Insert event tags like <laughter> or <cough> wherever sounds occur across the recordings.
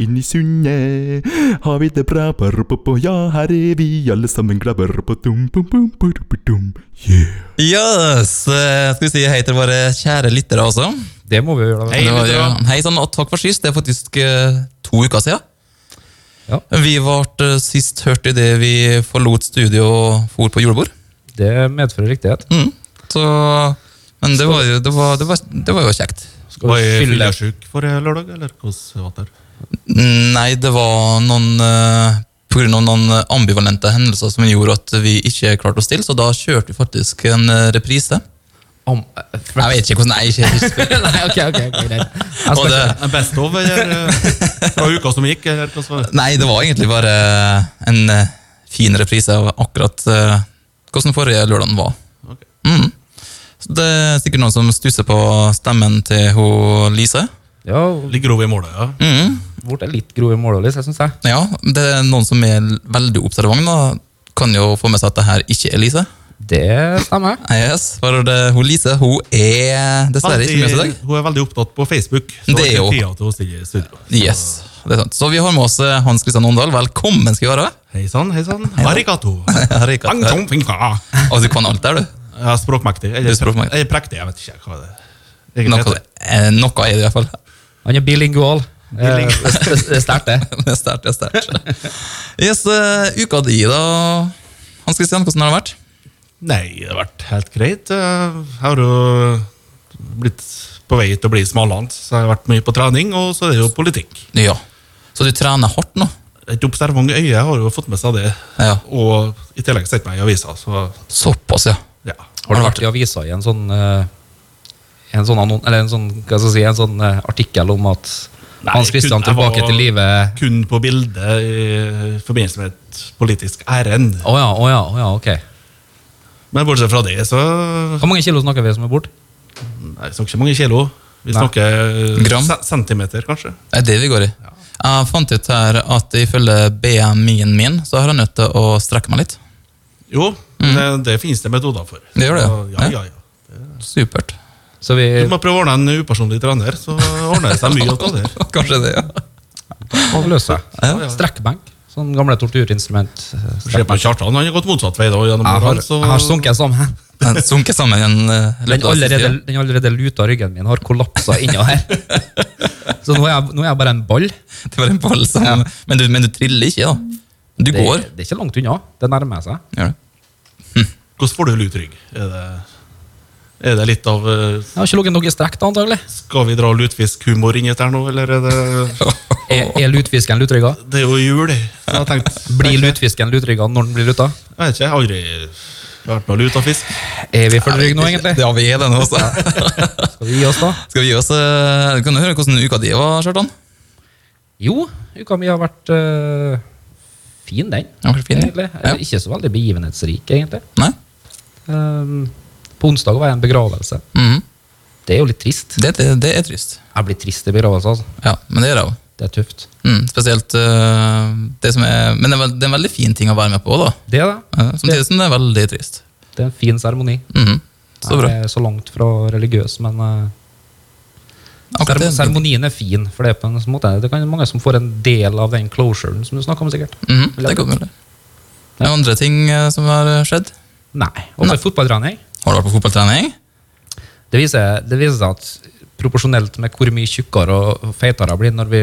Inn i sundet har vi det bra, ja, her er vi alle sammen glade. Yes! eh, Skal vi si hei til våre kjære lyttere også? Det må vi gjøre. Hei, ja. hei sann, og takk for sist. Det er faktisk eh, to uker siden. Ja. Vi ble eh, sist hørt idet vi forlot studio og for på julebord. Det medfører riktighet. Mm. Så, men det var, jo, det, var, det, var, det var jo kjekt. Skal Var jeg fylle fyllesyk forrige lørdag, eller hvordan var det? Nei, det var noen På grunn av noen ambivalente hendelser som gjorde at vi ikke klarte å stille, så da kjørte vi faktisk en eh, reprise. Am- Jeg vet ikke hvordan jeg ikke, husker <laughs> Nei, ok, ok, ok, greit. Og det, best of, eller eh, fra uka som gikk? eller? Nei, det var egentlig bare en eh, fin reprise av akkurat uh, hvordan forrige lørdag var. Okay. Mm. Så det er sikkert noen som stusser på stemmen til hun Lise. Ja, Litt grov i målet, ja. Mm. er litt grov i målet, syns jeg. Ja, det er noen som er veldig observant, da kan jo få med seg at det her ikke er Lise. Det stemmer. Yes, for det, hun Lise hun er dessverre ikke med oss i dag. hun er veldig opptatt på Facebook. Så Det er jo- tida til å Yes, det er sant. Så vi har med oss eh, Hans Christian Åndal. Velkommen skal vi være. Hei sann, hei sann. Arigato. <laughs> Arigato. Og du kan alt der, du. Er språkmektig. Eller er språkmektig. Jeg er prektig, jeg vet ikke hva det egentlig Noe, heter. eh, noe er det i hvert fall. Han er bilingual. <laughs> Eh, Det det er sterkt, det. <laughs> Det er sterkt, det er sterkt. Yes, uh, uka di da, Hans Christian, hvordan har det vært? Nei, det har vært helt greit. Jeg har jo blitt på vei til å bli smalhans, så jeg har vært mye på trening, og så er det jo politikk. Ja. Så du trener hardt nå? Et observant øye har jo fått med seg det, Ja. og i tillegg sett meg i avisa, så Såpass, ja. Ja. Har du vært i avisa i en sånn eh, en sånn, annon- eller en sånn, hva skal jeg si, en sånn eh, artikkel om at Nei, Hans Christian tilbake til livet Kun på bildet i forbindelse med et politisk ærend. Oh ja, oh ja, oh ja, ok. Men bortsett fra det, så Hvor mange kilo snakker vi som er borte? Nei, vi snakker ikke mange kilo. Vi snakker Gram? centimeter, kanskje. Det er det vi går i. Jeg fant ut her at ifølge BMI-en min, så har jeg nødt til å strekke meg litt. Jo, det, det finnes det metoder for. Mm. Det gjør det, Så, ja. ja, ja, ja. Supert. Så vi Du må prøve å ordne en upersonlig trener, så ordner det seg mye av det. <laughs> Kanskje det, ja. Og løse seg. Ja. Strekkbenk. Sånn gamle torturinstrument. eh, Se på. Kjartan, han har gått motsatt vei da, gjennom Jeg har, så jeg har sunket sammen. <laughs> Den sunket sammen en uh, Den av siste allerede, den allerede luta ryggen min har kollapsa inni her. <laughs> Så nå er, jeg, nå er jeg bare en ball. Det var en ball som men, du, men du triller ikke, da. Du Det, går. det er ikke langt unna. Det nærmer seg. Gjør det. Hvordan får du lutrygg? Er det, er det litt av eh, Jeg har ikke ligget noe strekk, da, antagelig. Skal vi dra lutfiskhumor inn i dette nå, eller er det <laughs> Er, er lutfisken lutrygga? Det er jo jul, så jeg har tenkt <laughs> Blir lutfisken lutrygga når den blir luta? Jeg vet ikke, jeg har aldri vært med luta fisk. Er vi for rygg nå, egentlig? Ja, vi er det nå, også. Skal vi gi oss, da? Skal vi gi oss eh, Kan du høre hvordan uka di var, Kjartan? Jo, uka mi har vært øh, fin, den. Ja, fin, egentlig. Ja. Ikke så veldig begivenhetsrik, egentlig. Nei? Um, på onsdag var jeg i en begravelse. Mm. Det er jo litt trist. det, det, det er trist. Jeg blir trist i begravelse, altså. Ja, men det er det òg. Det er tøft. Mm, spesielt uh, det som er Men det er, det er en veldig fin ting å være med på, da. Det er det. Ja, Samtidig som det er veldig trist. Det er en fin seremoni. Mhm. Så bra. Jeg er så langt fra religiøs, men uh, seremonien er fin. For det er på en måte Det kan mange som får en del av den closuren som du snakker om, sikkert. Mhm, det er godt mulig. Det andre ting eh, som har skjedd? Nei. Og på fotballtrening. Har du vært på fotballtrening? Det viser, det viser seg at proporsjonelt med hvor mye tjukkere og feitere jeg blir når vi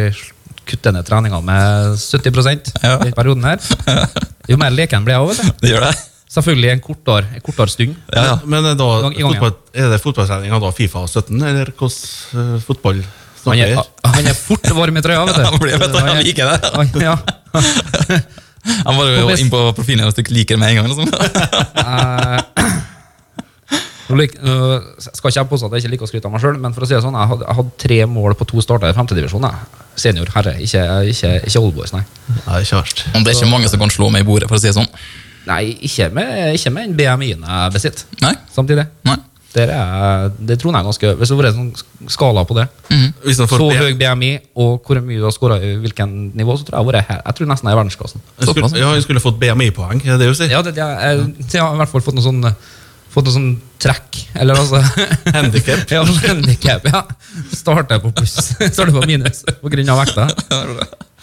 kutter ned treninga med 70 Ja. i perioden her, <laughs> jo mer leken blir jeg òg. Det gjør det. Selvfølgelig en kortere, en kortere stund. Ja, ja. Men er, da, gang- gang, fotball, er det fotballtreninga da Fifa 17, eller hvordan uh, fotball Han snakker er, vi? han er fort varm i trøya, vet du. <laughs> Han blir, vet du, han er- liker det. han- ja. <laughs> Han var jo Og inn på profilen ikke liker det med en gang. Liksom. Eh, <clears throat> Nå skal ikke jeg påstå at jeg ikke liker å skryte av meg sjøl, men for å si det sånn, jeg hadde, jeg hadde tre mål på to starter i femtedivisjon. Senior herre, ikke, ikke, ikke oldboys, nei. Nei, ikke verst. Og det er ikke mange som kan slå meg i bordet, for å si det sånn. Nei, ikke med, ikke med den BMI-en jeg besitter. Nei? Samtidig. Nei. Der er, det tror jeg er ganske Hvis det hadde vært en sånn skala på det, mm. så høy BMI og hvor mye du har skåra i hvilken nivå, så tror jeg jeg, her. jeg tror nesten jeg er i verdensklassen. Jeg skulle, ja, jeg skulle fått BMI-poeng, er det det du sier? Ja, det, jeg, jeg, jeg har i hvert fall fått noe sånn fått noe sånn trekk, eller altså <laughs> Handicap. <laughs> Ja, handicap, ja. Starter på pluss, <laughs> starter på minus pga. vekta.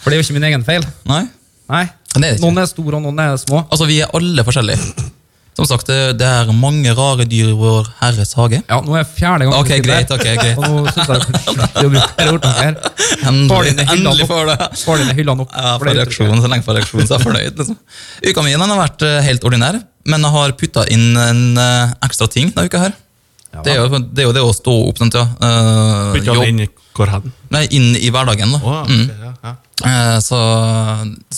For det er jo ikke min egen feil. Nei. Nei. Er. Noen er store, og noen er små. Altså, vi er alle forskjellige. Som sagt, det det er mange rare dyr i vår herres hage. Ja, nå er jeg fjerde gang Ok, greit, ok, greit. Og nå synes jeg det har brukt hele ordtaket her. <laughs> Endelig, endelig får det. Far din er opp. Ja, for reaksjonen, så lenge for reaksjonen, så er jeg fornøyd. Liksom. Uka mi har vært eh, helt ordinær, men jeg har putta inn en eh, ekstra ting denne uka her. Ja. Det, er jo, det er jo det å stå opp, den tida. Uh, Putta inn i hvor hen? Nei, inn i hverdagen, da. Oh, okay, Mm. ja, ja. Eh, Så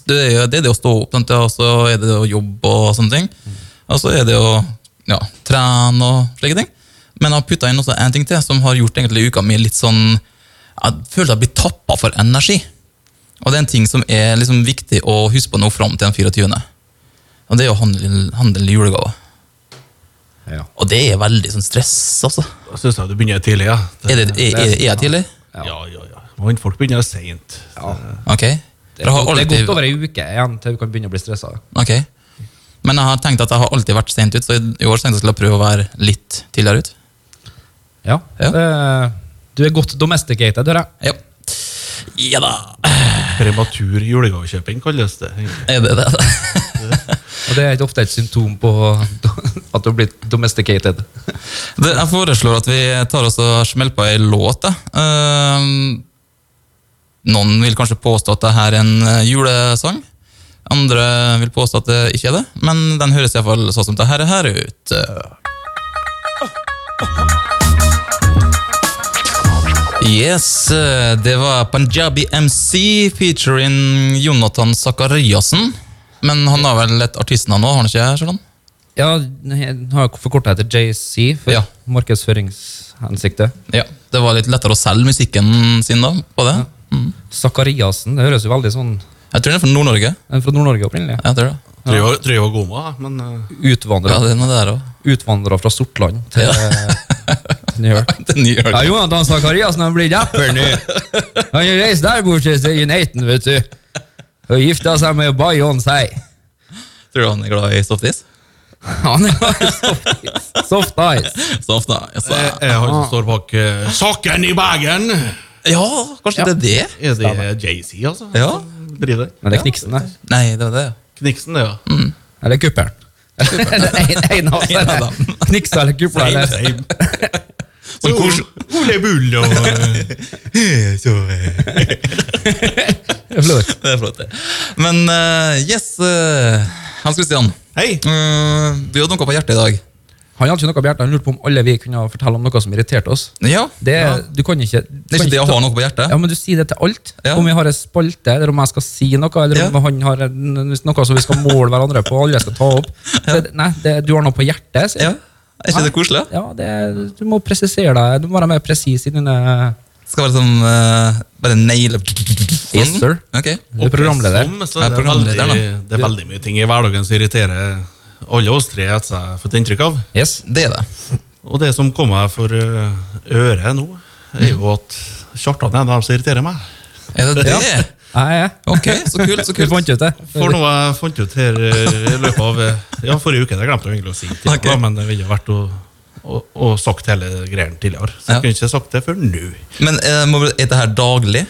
det er, jo- det er det å stå opp, den tida, og så er det å jobbe og sånne ting. Og så er det å ja, trene og slike ting. Men jeg har putta inn også en ting til som har gjort egentlig uka mi litt sånn Jeg føler jeg blir tappa for energi. Og det er en ting som er liksom viktig å huske på nå fram til den 24. Og det er å handle, handle julegaver. Ja. Og det er veldig sånn stress, altså. Da syns jeg du begynner tidlig, ja. Er, det, er, er, er jeg tidlig? Ja, ja, ja. Men folk begynner seint. Ja. Ok. Det er, godt, det er godt over ei uke igjen til du kan begynne å bli stressa. Ok. Men jeg har tenkt at jeg har alltid vært sent ut, så i år tenkte jeg skulle prøve å være litt tidligere ut. Ja. Ja. Det, du er godt domesticated, hører jeg. Ja. Ja da. Prematur julegavekjøping kalles det. Er det det? Og det er ikke ofte et symptom på at du har blitt domesticated. det jeg foreslår at vi tar oss og smeller på ei låt. da. Ehm, noen vil kanskje påstå at det her er en eh, julesang. Andre vil påstå at det ikke er det, men den høres iallfall sånn som det her er her ut. Yes, det var Punjabi MC featuring Jonathan Sakariassen. Men han har vel et artistnavn nå, har han ikke? Sjøland? Ja, han har forkorta etter JC for Ja. markedsføringshensikter. Ja, det var litt lettere å selge musikken sin da, på det. Mm. Zakariassen, det høres jo veldig sånn Jeg tror den er fra Nord-Norge. Den er fra Nord-Norge opprinnelig. Jeg tror det. Jeg- tror jeg var god med, men eh, Utvandra Ja, det er der også. utvandra fra Sortland til, til New York. <laughs> til er New York. Ja, Jonathan Sakariassen han blir rapper nå. Han reiser der borte til Uniten, vet du. Og gifta seg med Bayon Sei. Tror du han er glad i softis? Han er glad soft eyes. Soft, ice. Yes, jeg, jeg har som står bak uh, 'Sokken i bagen! Ja, kanskje det er det? Er det JC, altså? Ja. Driver det? Men det er Kniksen, det. Nei, det var det. ja. Kniksen, det, ja. Eller Kuppelen. <laughs> Eller en, av dem. Kniksa eller Kupla. Same, Eller. same. <laughs> same. Så, Ole Bull og <laughs> Det er flott. Det er flott, det. Men uh, yes, uh, Hans Christian. Hei! Uh, du hadde noe på hjertet i dag. Han hadde ikke noe på hjertet. Han lurte på om alle vi kunne fortelle om noe som irriterte oss. Ja, Det, Du kan ikke du Det er ikke det å ha noe på hjertet. Ja, men du sier det til alt. Ja. Om vi har en spalte, eller om jeg skal si noe, eller om Ja. han har en, noe som vi skal måle hverandre på, alle skal ta opp. <laughs> Så, nei, det, du har noe på hjertet. sier Ja. Er ikke det koselig? Ja, det, du må presisere deg. Du må være mer presis i dine Skal være sånn uh, Bare naile Yes, sir. Ok. Du er programleder. Som, så er er det, programleder, veldig, det er veldig mye ting i hverdagen som irriterer alle oss tre, har fått inntrykk av. Yes. Det er det. Og det som kommer meg for øh, øret nå, er jo at Kjartan er en av dem som irriterer meg. Er det det? <laughs> Ja. Er. Ok, så kult. så kult. kult. fant ut det. For noe jeg fant ut her øh, i løpet av øh, Ja, forrige uke. Jeg glemte egentlig å si, det, okay. men det ville vært å, å, å sagt hele greien tidligere. Så jeg Ja. kunne ikke sagt det før nå. Men eh, er det her daglig?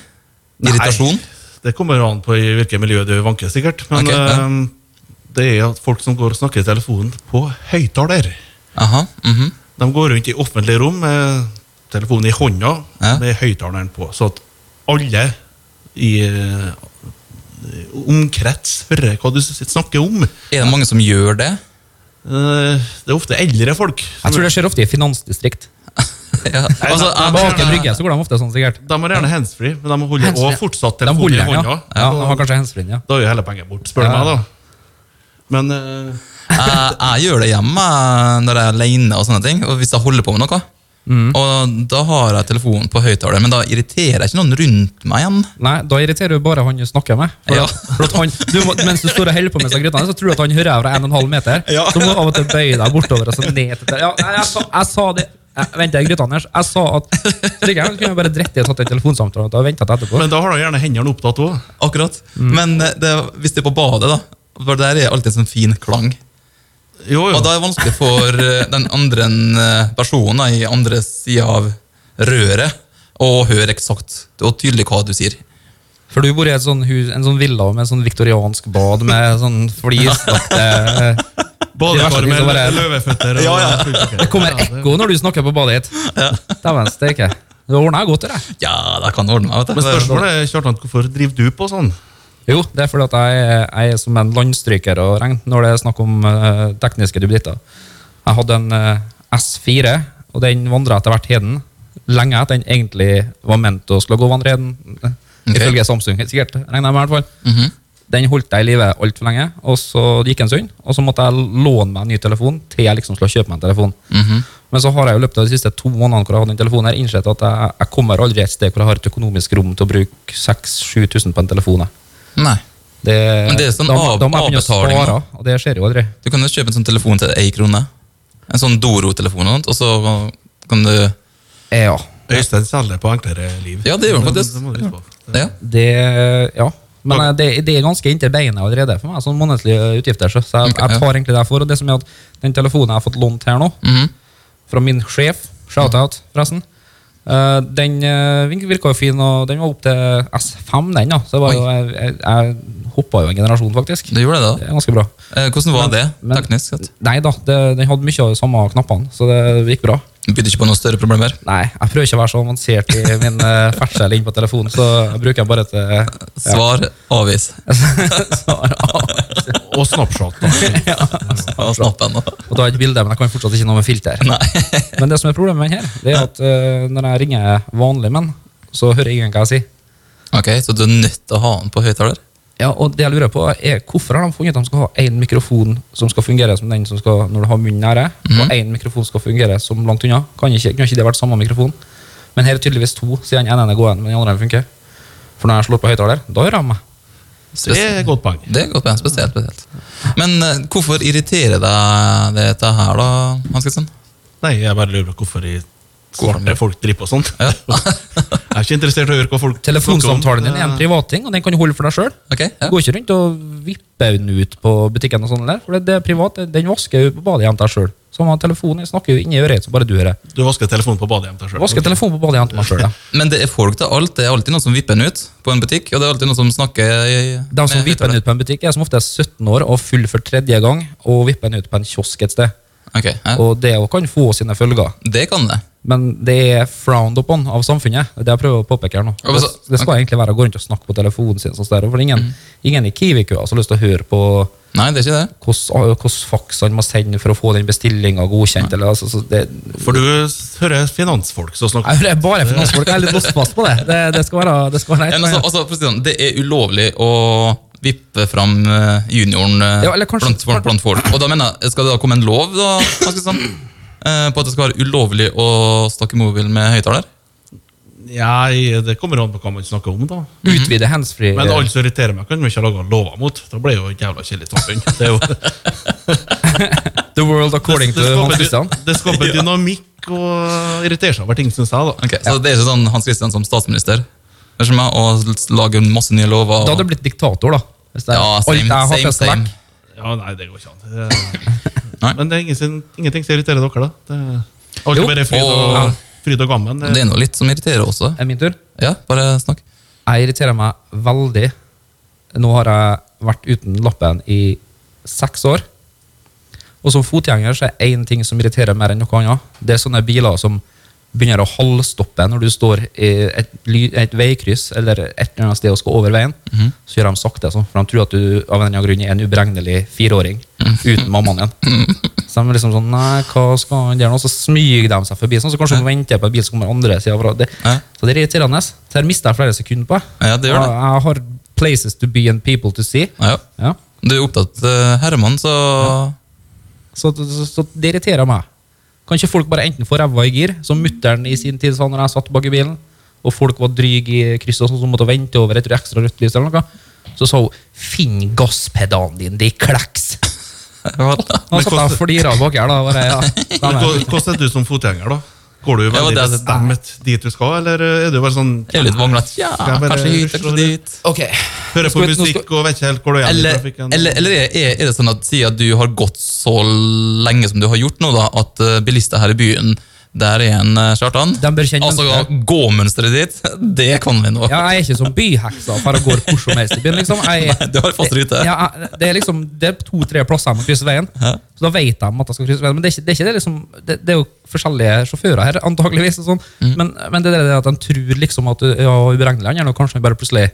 Irritasjon? Nei, det kommer an på i hvilket miljø du vanker, sikkert. Men okay, ja. Det er at folk som går og snakker i telefonen på høyttaler. Mm -hmm. De går rundt i offentlige rom med telefonen i hånda Ja. med høyttaleren på, så at alle i eh, omkrets hører hva du snakker om. Er det mange som gjør det? Eh, Det er ofte eldre folk. Jeg tror det skjer ofte i finansdistrikt. <laughs> Ja. Altså, Bak en brygge så går de ofte sånn, sikkert. De har gjerne handsfree, men de holder også fortsatt telefonen i hånda. ja. ja. De har kanskje handsfree, ja. Da er jo hele penget bort, spør du Ja. meg, da. Men uh... jeg, jeg gjør det hjemme eh, når jeg er alene, og sånne ting, og hvis jeg holder på med noe. Og da har jeg telefonen på høyttaler, men da irriterer jeg ikke noen rundt meg igjen. Nei, da irriterer du bare han du snakker med. For Ja. at, for at han, du må, mens du står og holder på med grytene, så tror du at han hører fra 1,5 meter. Ja. Så må du av og til bøye deg bortover og så ned til ja, jeg, jeg, sa, jeg sa det jeg, Vent, jeg grytene her. Jeg sa at Så kunne jeg bare dritt i og tatt en telefonsamtale og ventet etterpå. Men da har du gjerne hendene opptatt òg. Akkurat. Men eh, det, hvis det er på badet, da, for der er alltid en sånn fin klang. Jo, jo. Og da er det vanskelig for eh, den andre eh, personen i andre sida av røret å høre eksakt og tydelig hva du sier. For du bor i et sånn hus, en sånn villa med sånn viktoriansk bad med <laughs> sånn flislagte Badekar med løveføtter. og- Ja, ja. <laughs> Det kommer ekko når du snakker på badet ditt. Dæven steike. Du ordna godt, det. Ja, det kan ordne meg. Men spørsmålet er, Kjartan, hvorfor driver du på sånn? Jo, det er fordi at jeg, jeg er som en landstryker å regne når det er snakk om uh, tekniske duppeditter. Jeg hadde en uh, S4, og den vandra etter hvert heden. Lenge etter den egentlig var ment å skulle gå vandreheden. Okay. Ifølge Samsung, sikkert. regner jeg med i hvert fall. Mhm. Den holdt jeg i live altfor lenge, og så gikk en stund. Og så måtte jeg låne meg en ny telefon til jeg liksom skulle kjøpe meg en telefon. Mhm. Men så har jeg jo løpet av de siste to månedene hvor jeg hadde den telefonen her, innsett at jeg, jeg kommer aldri et sted hvor jeg har et økonomisk rom til å bruke 6000-7000 på en telefon. jeg. Nei. Det, Men det er sånn de, av- de å avbetaling, spare, og det skjer jo aldri. Du kan jo kjøpe en sånn telefon til ei krone. En sånn Doro-telefon, og så kan du Ja. Øystein selger på enklere liv. Ja, det gjør han faktisk. Det. Ja. Det, ja. Men eh, det, det er ganske inntil beinet allerede for meg, sånn månedlige utgifter. Så så jeg, jeg tar egentlig det for. Og det som er at den telefonen jeg har fått lånt her nå, Mhm. fra min sjef, shout-out forresten, eh, den uh, virka jo fin, og den var opp til S5, den. da. Så jo, jeg, jeg, jeg hoppa jo en generasjon, faktisk. Det gjorde det, da. Det er ganske bra. Eh, Hvordan var det men- teknisk sett? Nei da, det, den hadde mye av de samme knappene, så det gikk bra. Du Bydde ikke på noen større problemer? Nei, jeg prøver ikke å være så avansert i min uh, ferdsel inn på telefonen, så jeg bruker jeg bare til ja. Svar avvis. <laughs> svar av. Og Snapchat. <laughs> Da. Og snappen. Og da er et bilde, men jeg kan fortsatt ikke noe med filter. <laughs> Men det som er problemet med den her, det er at uh, når jeg ringer vanlige menn, så hører ingen hva jeg sier. Ok, Så du er nødt til å ha den på høyttaler? Ja, og det jeg lurer på er Hvorfor har de funnet ut at de skal ha én mikrofon som skal fungere som den som skal når du har munnen nære, og én mikrofon skal fungere som langt unna? Kan ikke, kan ikke det vært samme mikrofon? Men her er tydeligvis to, siden den ene er gående, men den andre funker. For når jeg slår på høyttaler, da hører de meg. Det er et godt poeng. Det er godt poeng, spesielt, spesielt. Men uh, hvorfor irriterer deg dette her, da, Hans Christian? Nei, jeg bare lurer på hvorfor de svarte folk driver på sånt. Ja. <laughs> jeg er ikke interessert i å høre hva folk Telefonsamtalen din er en privatting, og den kan du holde for deg sjøl. Okay, ja. Går ikke rundt og vipper den ut på butikken, og sånt der, for det, det er privat. Den vasker jo på badejenta sjøl. Samme telefonen, jeg snakker jo inni øret, så bare du hører. Du vasker telefonen på badet hjem til deg Vasker sjøl. telefonen på badejenta sjøl, ja. <laughs> Men det er folk til alt. Det er alltid noen som vipper den ut på en butikk, og det er alltid noen som snakker i, De som vipper den ut på en butikk, er som ofte er 17 år og full for tredje gang, og vipper den ut på en kiosk et sted. Ok, ja. Og det kan få sine følger. Det kan det. Men det er frowned upon av samfunnet. Det jeg prøver å påpeke her nå. Så- Det, det skal egentlig være å gå rundt og snakke på telefonen sin. Sånn for ingen, ingen i Kiwi-køa har lyst til å høre på Nei, det er ikke det. hvordan faksene faks han må sende for å få den bestillinga godkjent. Eller, altså, så det, For du hører finansfolk som snakker jeg hører bare finansfolk. Jeg er litt låst fast på det. Det, det skal være, det skal være ja, altså, altså, det er ulovlig å vippe fram eh, junioren eh, Ja, eller kanskje- blant, blant, blant folk. Og da mener jeg, Skal det da komme en lov da, eh, på at det skal være ulovlig å snakke mobil med høyttaler? Ja, det kommer an på hva man snakker om, da. Utvide handsfree. Men alt som irriterer meg, kan vi ikke lage lover mot. Da blir jo et jævla kjedelig samfunn. Det, er jo, <laughs> The world according to det, Hans Christian. det skaper <laughs> dynamikk og irriterer seg over ting, syns jeg. da. Ok, Så det er ikke sånn Hans Christian som statsminister Det er som meg, å lage masse nye lover? Da hadde du blitt diktator, da. Hvis det er ja, alt same, jeg har same, same. vekk. Ja, nei, det går ikke an. Det, Nei. <laughs> men det er ingenting, ingenting som irriterer dere, da. Det er alt Jo. er bare fryd Og- og, fryd og gammen. Det er noe litt som irriterer også. Er min tur? Ja, bare snakk. Jeg irriterer meg veldig. Nå har jeg vært uten lappen i seks år. Og som fotgjenger så er én ting som irriterer mer enn noe annet. Det er sånne biler som begynner å halvstoppe når du står i et, et veikryss eller et eller annet sted og skal over veien. Så gjør de sakte, sånn, for de tror at du av en eller annen grunn er en uberegnelig fireåring uten mammaen din. <laughs> Så de liksom sånn Nei, hva skal han gjøre nå? Så smyger de seg forbi. Sånn, så kanskje de venter på en bil som kommer andre. Ja. så det er irriterende. Så her mister jeg flere sekunder på. Ja, det gjør det. Jeg, har places to be and people to see. Ja, ja. Du er opptatt uh, Herman, så Så, så, så det irriterer meg. Kan ikke folk bare enten få ræva i gir, som mutter'n i sin tid sa når jeg satt bak i bilen, og folk var dryge i krysset og sånn, måtte vente over et ekstra rødt lys eller noe, så sa hun 'finn gasspedalen din, de kleks'. Ja, satt jeg og flira bak her, da. Bare, ja, <laughs> Men hva- Hvordan er du som fotgjenger, da? Går du Ja, veldig ja, er- bestemt dit du skal, eller er du bare sånn Jeg er litt vanglet. Ja, bare kanskje hit, kanskje dit. Okay. Hører på musikk og vet ikke helt hvor du er i Eller, trafikken? eller, eller er, er det sånn at siden du har gått så lenge som du har gjort nå, da, at eh, bilister her i byen, der er en uh, Kjartan? Altså, mønsteret. gåmønsteret ditt, <laughs> det kan vi nå. Ja, jeg er ikke som byheksa for å gå hvor som helst i byen. liksom. Jeg, <laughs> Du har fast rute. Ja, det er liksom Det er to-tre plasser jeg må krysse veien. Så da vet de at jeg skal krysse veien. Men det er ikke det, er ikke det liksom det, det er jo forskjellige sjåfører her, antageligvis. og Sånn. Men, men det er det at de tror liksom at du ja, uberegnelig er, og kanskje vi bare plutselig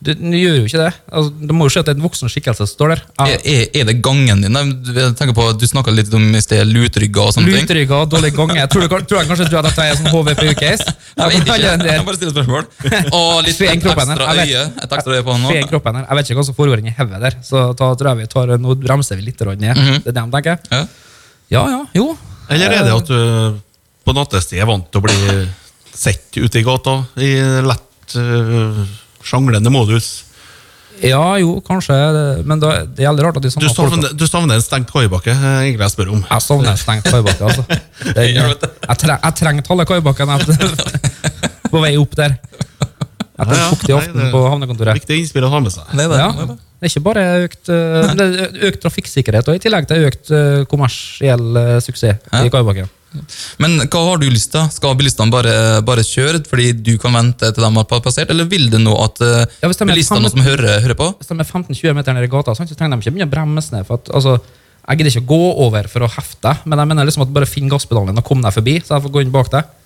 Du, du gjør jo ikke det. Altså, det må jo se at det er en voksen skikkelse som står der. Er, er, er det gangen din? Jeg tenker på, Du snakka litt om i sted lutrygga og sånne ting. Lutrygga, dårlig gange. Tror du, tror jeg kanskje du at dette er sånn HVPU-case? Jeg vet ikke, jeg bare stiller spørsmål. Og litt Sveen ekstra vet- øye. Et ekstra øye på han. Jeg vet ikke hva som foregår inni hodet der, så da tror jeg vi tar, nå bremser vi litt ned. Det er det de tenker. Ja. Ja, ja, jo. Eller er det at du på nattestid er vant til å bli sett ute i gata i lett uh, sjanglende modus? Ja, jo, kanskje. Men da, det er veldig rart at de Du samme du savner, du savner en stengt kaibakke, eh, egentlig jeg spør om. Jeg savner en stengt kaibakke, altså. <laughs> Det, Jeg vet jeg, tre, jeg trenger halve kaibakken <laughs> på vei opp der. Etter en fuktig nei, aften på havnekontoret. Viktig innspill å ha med seg. Det er det. Ja, det er det. er ikke bare økt, eh, det er økt trafikksikkerhet, og i tillegg til økt eh, kommersiell suksess i kaibakken. Men hva har du lyst til? Skal bilistene bare, bare kjøre fordi du kan vente til de har passert, eller vil du nå at eh, Ja, hvis bilistene som hører, hører på Hvis de er 15-20 meter ned i gata, så trenger de ikke mye å bremse ned. For at, altså, jeg gidder ikke å gå over for å hefte, men jeg mener liksom at bare finn gasspedalen og kom deg forbi, så jeg får gå inn bak deg.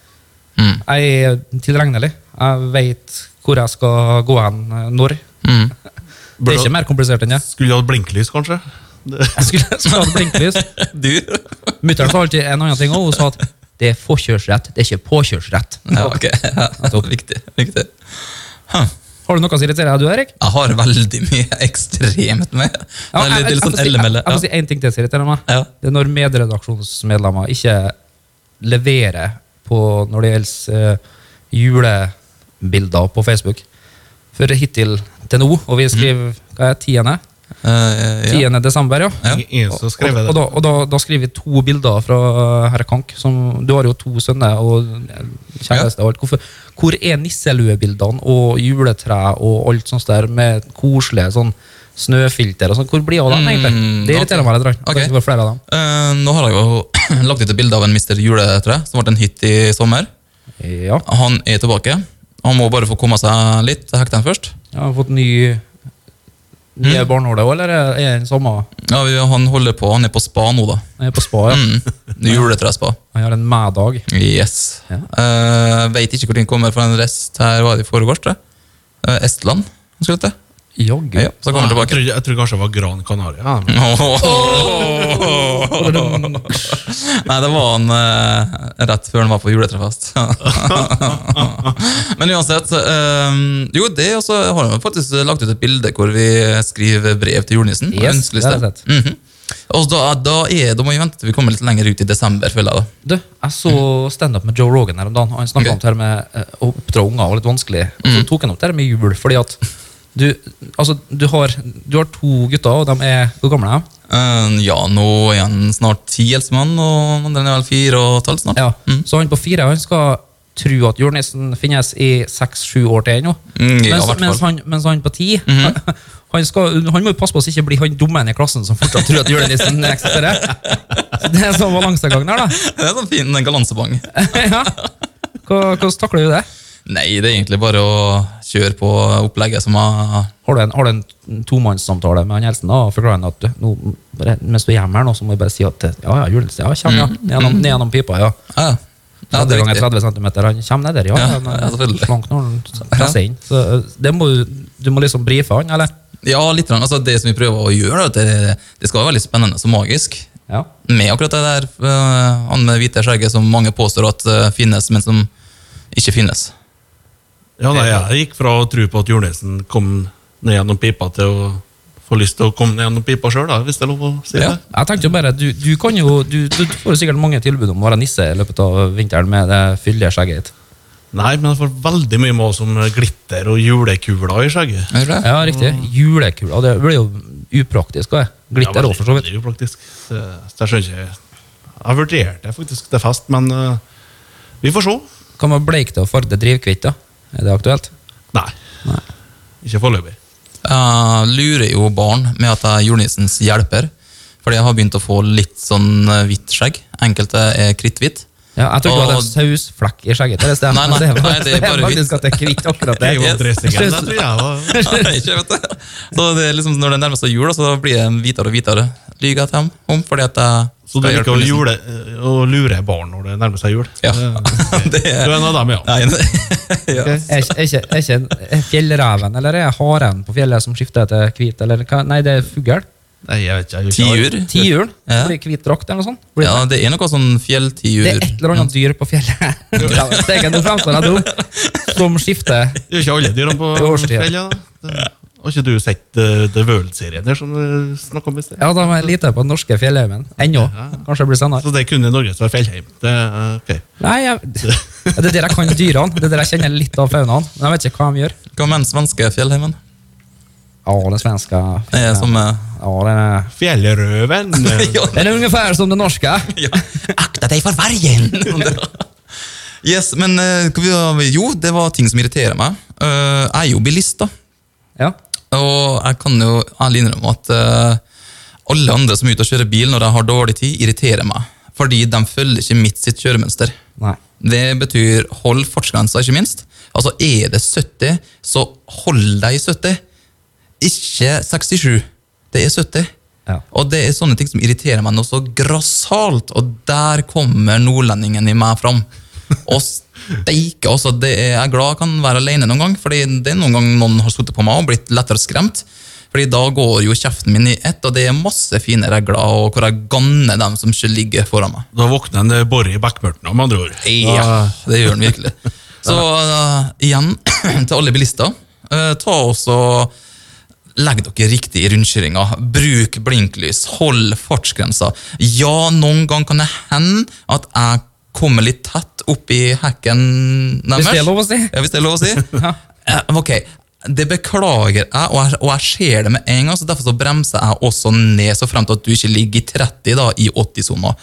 Mm. Jeg er tilregnelig. Jeg vet hvor jeg skal gå hen eh, når. mm. <laughs> Det er ikke mer komplisert enn det. Skulle du hatt blinklys, kanskje? Jeg skulle, hatt blinklys. <laughs> Du? Mutter'n sa alltid en annen ting òg. hun sa at det er forkjørsrett, det er ikke påkjørsrett. Ja, ok. Ja, viktig. viktig. Huh. Har du noe som irriterer deg, du, Erik? Jeg har veldig mye ekstremt med. Ja, jeg, jeg, jeg, sånn jeg, jeg, jeg, får si én ting til som irriterer meg. Ja. Det er når medredaksjonsmedlemmer ikke leverer på når det gjelder uh, julebilder på Facebook. For hittil til nå, og vi skriver hva er det, 10. Eh, ja. 10. desember, ja. Ja. Og, skrev og, det. da, og da, da skriver vi to bilder fra herr Kank. Som, du har jo to sønner og kjæreste og alt. Hvorfor, hvor er nisseluebildene og juletre og alt sånt der med koselige sånn snøfilter og sånn? Hvor blir av dem, egentlig? Mm, Det irriterer meg litt. Ok. Okay. Det flere av dem. Uh, nå har jeg jo <clears throat> lagt ut et bilde av en Mister Juletre, som ble en hit i sommer. Ja. Han er tilbake. Han må bare få komme seg litt til hektene først. Jeg har fått ny Nye barnehåler òg, eller er det den samme? Ja, vi, Han holder på, han er på spa nå, da. Han er på spa, ja. Mm. Juletrespa. Han har en med-dag. Yes. Ja. Uh, Veit ikke hvor den kommer fra en rest her var det i foregårs. Uh. Eh, Estland. skulle til. Jaggu. Ja, så kommer Jeg tilbake. tror, jeg tror kanskje det var Gran Canaria. Ja. <laughs> Nei, det var han eh, rett før han var på juletrefest. <laughs> Men uansett eh, Jo, det også har han faktisk lagt ut et bilde hvor vi skriver brev til julenissen. og Yes, det har jeg sett. -hmm. Og da, da, er, da må vi vente til vi kommer litt lenger ut i desember. føler jeg da. Du, jeg så standup med Joe Rogan her om dagen. Han snakka okay. om det her med eh, å oppdra unger var litt vanskelig. Og så tok han opp det her med jul, fordi at du, altså, du, har, du har to gutter, og de er Hvor gamle er de? Eh, ja, nå er han snart ti eldstemann, og den er vel fire og et halvt snart. Ja. Mm. Så han på fire han skal tro at julenissen finnes i seks-sju år til ennå. Mm, ja, mens, mens, han, mens han på ti Mhm. <laughs> han, skal, han må jo passe på å ikke bli han dummen i klassen som fortsatt tror at julenissen eksisterer. Så det er en sånn balansegang der, da. <laughs> Det er sånn fin galansebang. <laughs> ja. Hvordan takler du det? Nei, det er egentlig bare å kjøre på opplegget som har Har du en, har du en tomannssamtale med han Elsen da, og forklarer han at du, nå, mens du er hjemme her nå, så må du bare si at ja, ja, julenissen, ja, kommer, ja. Mm. Gjennom, ned gjennom pipa, ja. Ja, ja. ja 30 det er ganger riktig. 30 cm, han kommer ned der, ja. Ja, ja. Slank <laughs> når han presser inn. Så eh, det må, du- må liksom brife han, eller? Ja, litt. Altså, det som vi prøver å gjøre, det, det skal være veldig spennende og magisk. Ja. Med akkurat det der øh, han med hvite skjegget som mange påstår at øh, finnes, men som ikke finnes. Ja, nei, jeg gikk fra å tro på at julenissen kom ned gjennom pipa, til å få lyst til å komme ned gjennom pipa sjøl, hvis det er lov å si Ja. det. Jeg tenkte jo bare, du, du kan jo, du, du får jo sikkert mange tilbud om å være nisse i løpet av vinteren med det fyldige skjegget ditt. Nei, men jeg får veldig mye med som glitter og julekuler i skjegget. Er det det? Ja, riktig. Julekula, det blir jo upraktisk. også. Glitter òg, for så vidt. veldig upraktisk. Så det skjønner jeg ikke. Jeg vurderte faktisk til fest, men uh, Vi får se. Hva med det og Farde drivkvitt, da? Er det aktuelt? Nei. Ikke foreløpig. Jeg lurer jo barn med at jeg er julenissens hjelper. Fordi jeg har begynt å få litt sånn eh, hvitt skjegg. Enkelte er kritthvitt. Ja, jeg tror ikke du hadde en sausflekk i skjegget. Det stemmer. Nei, nei, det er, nei, det er bare faktisk at det er kvitt akkurat Det er jo Yes. dressingen, det tror jeg var <laughs> Nei, ikke vet du. Så det er liksom, når det nærmer seg jul, så blir det hvitere og hvitere. Lyver jeg til dem om, fordi at jeg Så du liker å, jule, å lure barn når det nærmer seg jul? Ja. Det- <laughs> Det Du er en av dem, ja. Nei, <laughs> ja. Er ikke, er ikke, ikke fjellreven eller er haren på fjellet som skifter til hvit? Eller? Nei, det er fugl. Nei, jeg vet ikke. jeg Tiur. Tiuren. Ja. Blir hvit drakt eller noe sånt. Blir Ja, det? det er noe sånn fjelltiur det er et eller annet dyr på fjellet. <laughs> Ja, Steken, nå fremstår jeg dum. Som skifter Det er jo ikke alle dyrene på fjellet. da. Har ikke du sett uh, The World-serien der som du snakket om i sted? Ja, de er lite på den norske fjellheimen. Ennå. Kanskje det blir senere. Så det er kun i Norge som er fjellheim. Det, er- ok. Nei, jeg, <laughs> Det er der jeg kan dyrene. Det er der jeg kjenner litt av faunaen. Men jeg vet ikke hva de gjør. Hva med den svenske fjellheimen? Ja, den svenska Det är som eh, Ja, den är, Fjellrøven. <laughs> ja, Den er ungefär som den norske. <laughs> ja. Akta deg for vargen! <laughs> yes, men eh, hva vi jo, det var ting som irriterer meg. Eh, jeg er jo bilist, da. Ja. Og jeg kan jo ærlig innrømme at eh, alle andre som er ute og kjører bil når de har dårlig tid, irriterer meg. Fordi de følger ikke mitt sitt kjøremønster. Nei. Det betyr hold fartsgrensa, ikke minst. Altså Er det 70, så hold deg i 70. Ikke 67. Det er 70. Ja. Og det er sånne ting som irriterer meg noe så grassat, og der kommer nordlendingen i meg fram. Og steike, altså. Det er, jeg er glad jeg kan være alene noen gang, fordi det er noen gang noen har sittet på meg og blitt lettere skremt. Fordi da går jo kjeften min i ett, og det er masse fine regler, og hvor jeg ganner dem som ikke ligger foran meg. Da våkner en eh, Borre i backmørten, med andre ord. Ja, det gjør den virkelig. Så uh, igjen, <clears throat> til alle bilister, uh, ta også Legg dere riktig i rundkjøringa. Bruk blinklys. Hold fartsgrensa. Ja, noen gang kan det hende at jeg kommer litt tett opp i hekken deres. Hvis det er lov å si. Ja, hvis det er lov å si. <laughs> ja. ok, det beklager jeg, og jeg, og jeg ser det med en gang, så derfor så bremser jeg også ned, så frem til at du ikke ligger i 30 da, i 80-sona.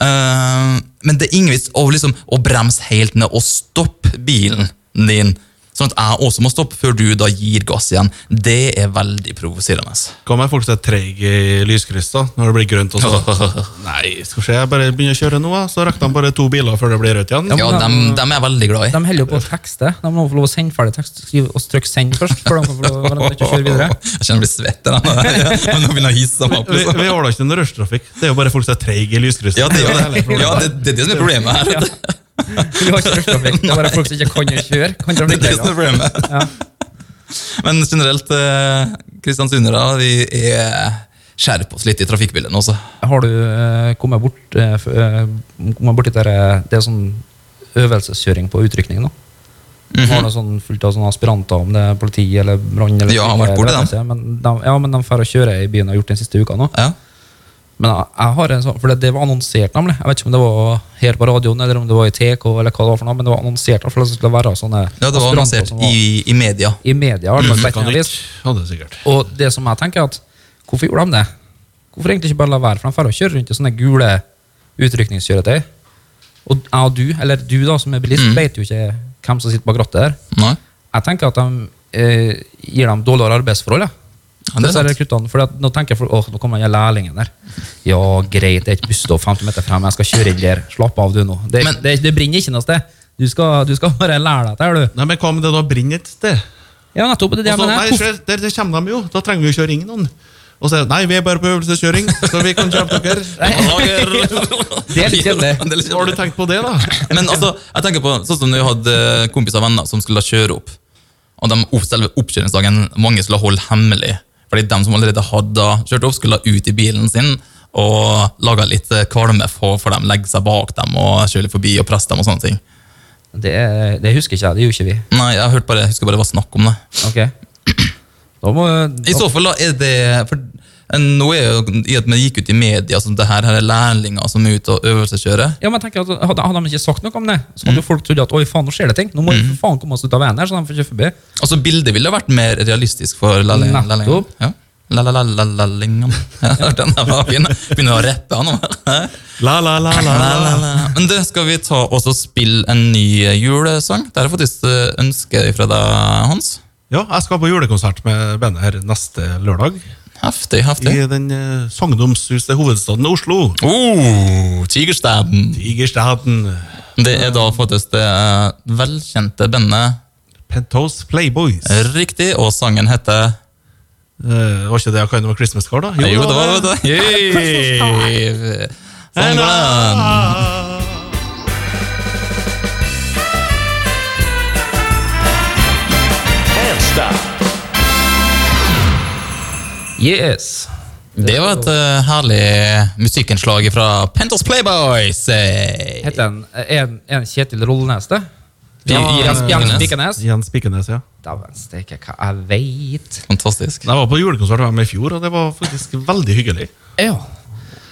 Uh, men det er ingen vits å, liksom, å bremse helt ned og stoppe bilen din, sånn at jeg også må stoppe før du da gir gass igjen. Det er veldig provoserende. Hva om folk som er treige i lyskryss da, når det blir grønt? og så? <laughs> Nei, skal se, jeg bare begynner å kjøre nå, så rekker de bare to biler før det blir rødt igjen. Ja, de, de er veldig glad i. De holder jo på å tekste. De må få lov å sende ferdig tekst og trykke 'send' først. for de kan få lov å kjøre videre. <laughs> Jeg kjenner jeg blir svett. av det. <laughs> Nå begynner jeg å hisse meg opp. Vi, liksom. vi har da ikke noe rushtrafikk. Det er jo bare folk som er treige i lyskrysset. Ja, det, er jo det. ja det, det er det som er problemet her. Ja. Vi har ikke rushtrafikk. Det er bare folk som ikke kan kjøre. Kan Det er ikke problemet. Ja. Men generelt, eh, kristiansundere, vi er skjerper oss litt i trafikkbildet nå, så. Har du eh, kommet bort eh, eh, kommet borti det, der- det er sånn øvelseskjøring på utrykning nå? Mhm. Har du sånn fullt av sånne aspiranter, om det er politi eller brann? eller Ja, Men de, ja, men de får kjøre i byen og har gjort den siste uka nå. Ja. Men jeg, har en sånn, for det, det var annonsert, nemlig. Jeg vet ikke om det var her på radioen eller om det var i TK, eller hva det var for noe, men det var annonsert for det skulle være sånne ja, det var annonsert var i, i media. i media. mm, det. Mekanikk hadde det sikkert. Og det som jeg tenker er at Hvorfor gjorde de det? Hvorfor egentlig ikke bare la være? For de får jo kjøre rundt i sånne gule utrykningskjøretøy. Og jeg og du, eller du da som er bilist, Mm. vet jo ikke hvem som sitter bak rattet her. Nei? Jeg tenker at de eh, gir dem dårligere arbeidsforhold. Ja. Ja, det er Disse sant. for nå tenker folk åh, nå kommer den lærlingen der. Ja, greit, det er et busstopp 50 meter frem, jeg skal kjøre inn der. Slapp av, du nå. Det, Men- det, det brenner ikke noe sted. Du skal, du skal bare lære deg dette, du. Nei, men hva med det da brenner et sted? Ja, nettopp. Det det jeg mener. nei, Hvorfor- der, der kommer de jo. Da trenger vi ikke å ringe noen. Og så nei, vi er bare på øvelseskjøring, så vi kan kjøpe dere. <laughs> Det er litt kjedelig. Det er litt Har du tenkt på det, da? Men altså, jeg tenker på sånn som når vi hadde kompiser og venner som skulle kjøre opp. Og de, selve oppkjøringsdagen mange skulle holde hemmelig. Fordi de som allerede hadde kjørt opp, skulle ut i bilen sin og lage litt eh, kvalme for, for dem, legge seg bak dem og kjøre forbi og presse dem. og sånne ting. Det, det husker ikke jeg. Det gjorde ikke vi. Nei, jeg hørte bare, jeg husker bare det var snakk om det. Ok. Da må, I så fall da er det for nå er jo, I at vi gikk ut i media som det her, her er lærlinger som er ute og øvelseskjører. ja, men jeg tenker at Hadde, hadde de ikke sagt noe om det, så hadde jo folk trodd at oi faen, nå skjer det ting. Nå må vi for faen komme oss ut av veien her, så de får kjøre forbi. Altså Bildet ville vært mer realistisk for lærlingene. Nettopp. Ja. La-la-la-la-la-lingan. <laughs> Den der var fin. Begynner å rappe han nå. La, la, la, la, la. La-la-la. Men det skal vi ta og spille en ny julesang. Det er faktisk ønsket ønske fra deg, Hans. Ja, jeg skal på julekonsert med bandet her neste lørdag. Heftig, heftig. I den uh, sagnomsuste hovedstaden Oslo. Oh, Tigerstaden. Tigerstaden. Det er da faktisk det uh, velkjente bandet Penthouse Playboys. Riktig, og sangen heter uh, var ikke det Kind of a Christmas Car, da? Jo, det var det. Yay! Sånn Yes. Det var et uh, herlig musikkinnslag fra Pentos Playboys. Hey. Heter en, en, en Kjetil Rollnes, det? Ja, Jens Jens. Spikenes? Jens Spikenes, ja. Dæven steike, hva jeg veit. Fantastisk. Jeg var på julekonsert med dem i fjor, og det var faktisk veldig hyggelig. Ja.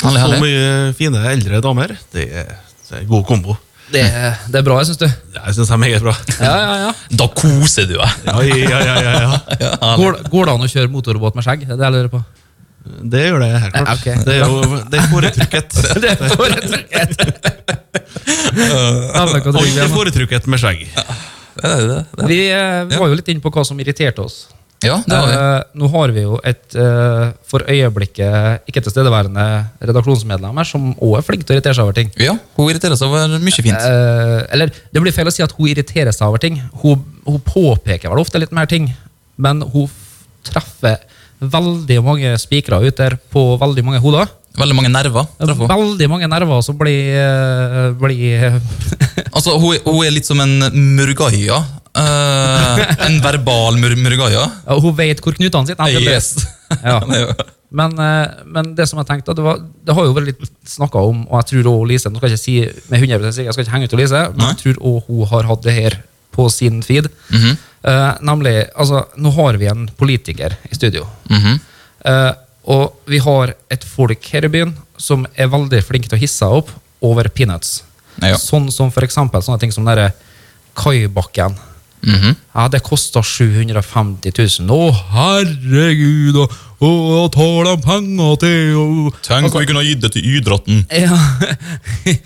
Herlig, Så mye fine eldre damer. Det er, det er god kombo. Det, det er bra, jeg syns du. Jeg syns det er meget bra. Ja, ja, ja. Da koser du deg. Ja, ja, ja, ja, ja. <laughs> Ja. Går, går det an å kjøre motorbåt med skjegg? Det er det jeg lurer på. Det gjør det helt klart. Okay. Det er jo det er foretrukket. <laughs> Det er foretrukket. <laughs> Er med? foretrukket med skjegg. Det er det. det. Vi eh, var jo litt inne på hva som irriterte oss. Ja, det har vi. Eh, nå har vi jo et eh, for øyeblikket ikke tilstedeværende redaksjonsmedlem her, som òg er flink til å irritere seg over ting. Ja, hun irriterer seg over mye fint. Eh, eller det blir feil å si at hun irriterer seg over ting. Hun, hun påpeker vel ofte litt mer ting, men hun treffer veldig mange spikere ut der på veldig mange hoder. Veldig mange nerver. treffer. Veldig mange nerver som blir, blir Altså, hun, hun er litt som en murgaia. Eh, en verbal murmurgaia. ja, Hun vet hvor knutene sitter. Yes. Ja. <laughs> Men, eh, men det som jeg tenkte, det, var, det har jo vært litt snakka om, og jeg tror også Lise Nå skal jeg ikke si med 100 sikkert, jeg skal ikke henge ut Lise, men Nei. jeg tror også hun har hatt det her på sin feed. Mm -hmm. uh, nemlig, altså, nå har vi en politiker i studio. Mm -hmm. uh, og vi har et folk her i byen som er veldig flinke til å hisse opp over peanuts. Ja. Sånn som for eksempel sånne ting som derre kaibakken. Mhm. Ja, det koster 750 000. Å, herregud, og, og, og tar de penger til og, Tenk om vi kunne ha gitt det til idretten. <laughs> ja.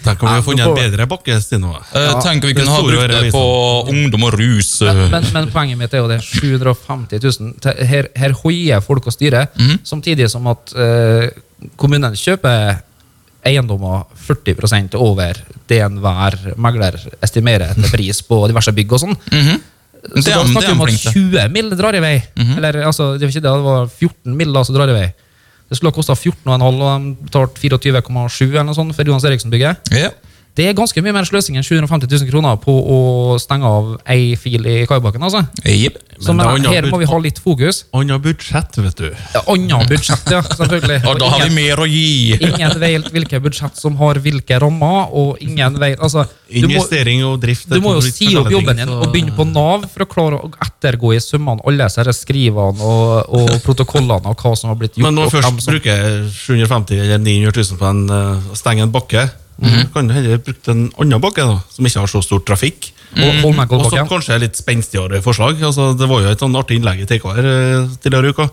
Tenk om vi hadde funnet en bedre bakke, Stine. Eh, Ja, tenk om vi kunne ha brukt det på ungdom og rus. eh. men, men, men poenget mitt er jo det 750 000. Her, her hoier folk og styrer, Mhm. samtidig som at uh, kommunen kjøper eiendommer 40 over det enhver megler estimerer til pris på diverse bygg og sånn. Mhm. Så Det er da snakker er vi om at 20 mill. drar i vei. Eller altså, det var ikke det, det var 14 mill. som drar i vei. Det skulle ha kosta 14,5, og de betalte 24,7 eller noe sånt for Jonas Eriksen-bygget. Ja. Det er ganske mye mer sløsing enn 750 000 kroner på å stenge av ei fil i kaibakken. altså. Yep. Så Men men, her må vi ha litt fokus. Annet budsjett, vet du. Ja, Annet budsjett, ja, selvfølgelig. Og da har vi mer å gi. ingen vet hvilke budsjett som har hvilke rammer, og ingen vet altså, må, Investering og drift du må jo si opp jobben din så- og begynne på Nav for å klare å ettergå i summene alle disse skrivene og, og protokollene og hva som har blitt gjort. Men når først som- bruker 750 eller 900 000 på en, eh, å stenge en bakke, kan du heller bruke en annen bakke da, som ikke har så stor trafikk. og Og så Holmenkollbakken. kanskje litt spenstigere forslag. Altså, det var jo et sånn artig innlegg i TK her eh, tidligere i uka.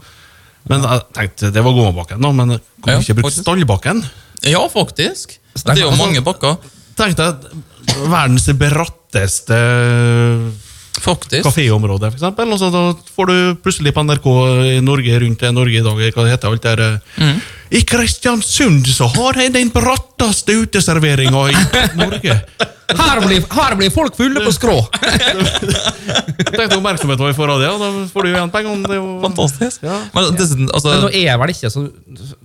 Men jeg tenkte det var gåbakken, da, men kan Ja, vi ikke bruke. Stallbakken? Ja, faktisk. Det er jo mange bakker. Tenkte jeg verdens bratteste Faktisk. kaféområde, for eksempel. Og så da får du plutselig på NRK i Norge rundt Norge i dag, hva det heter alt der eh, I Kristiansund så har jeg den bratteste uteserveringa i Norge. Her blir, her blir folk fulle på skrå! Tenk oppmerksomhet vi får av det, da får du igjen pengene. Det er jo Fantastisk. Ja. Men dessuten, altså, Men nå er vel ikke så,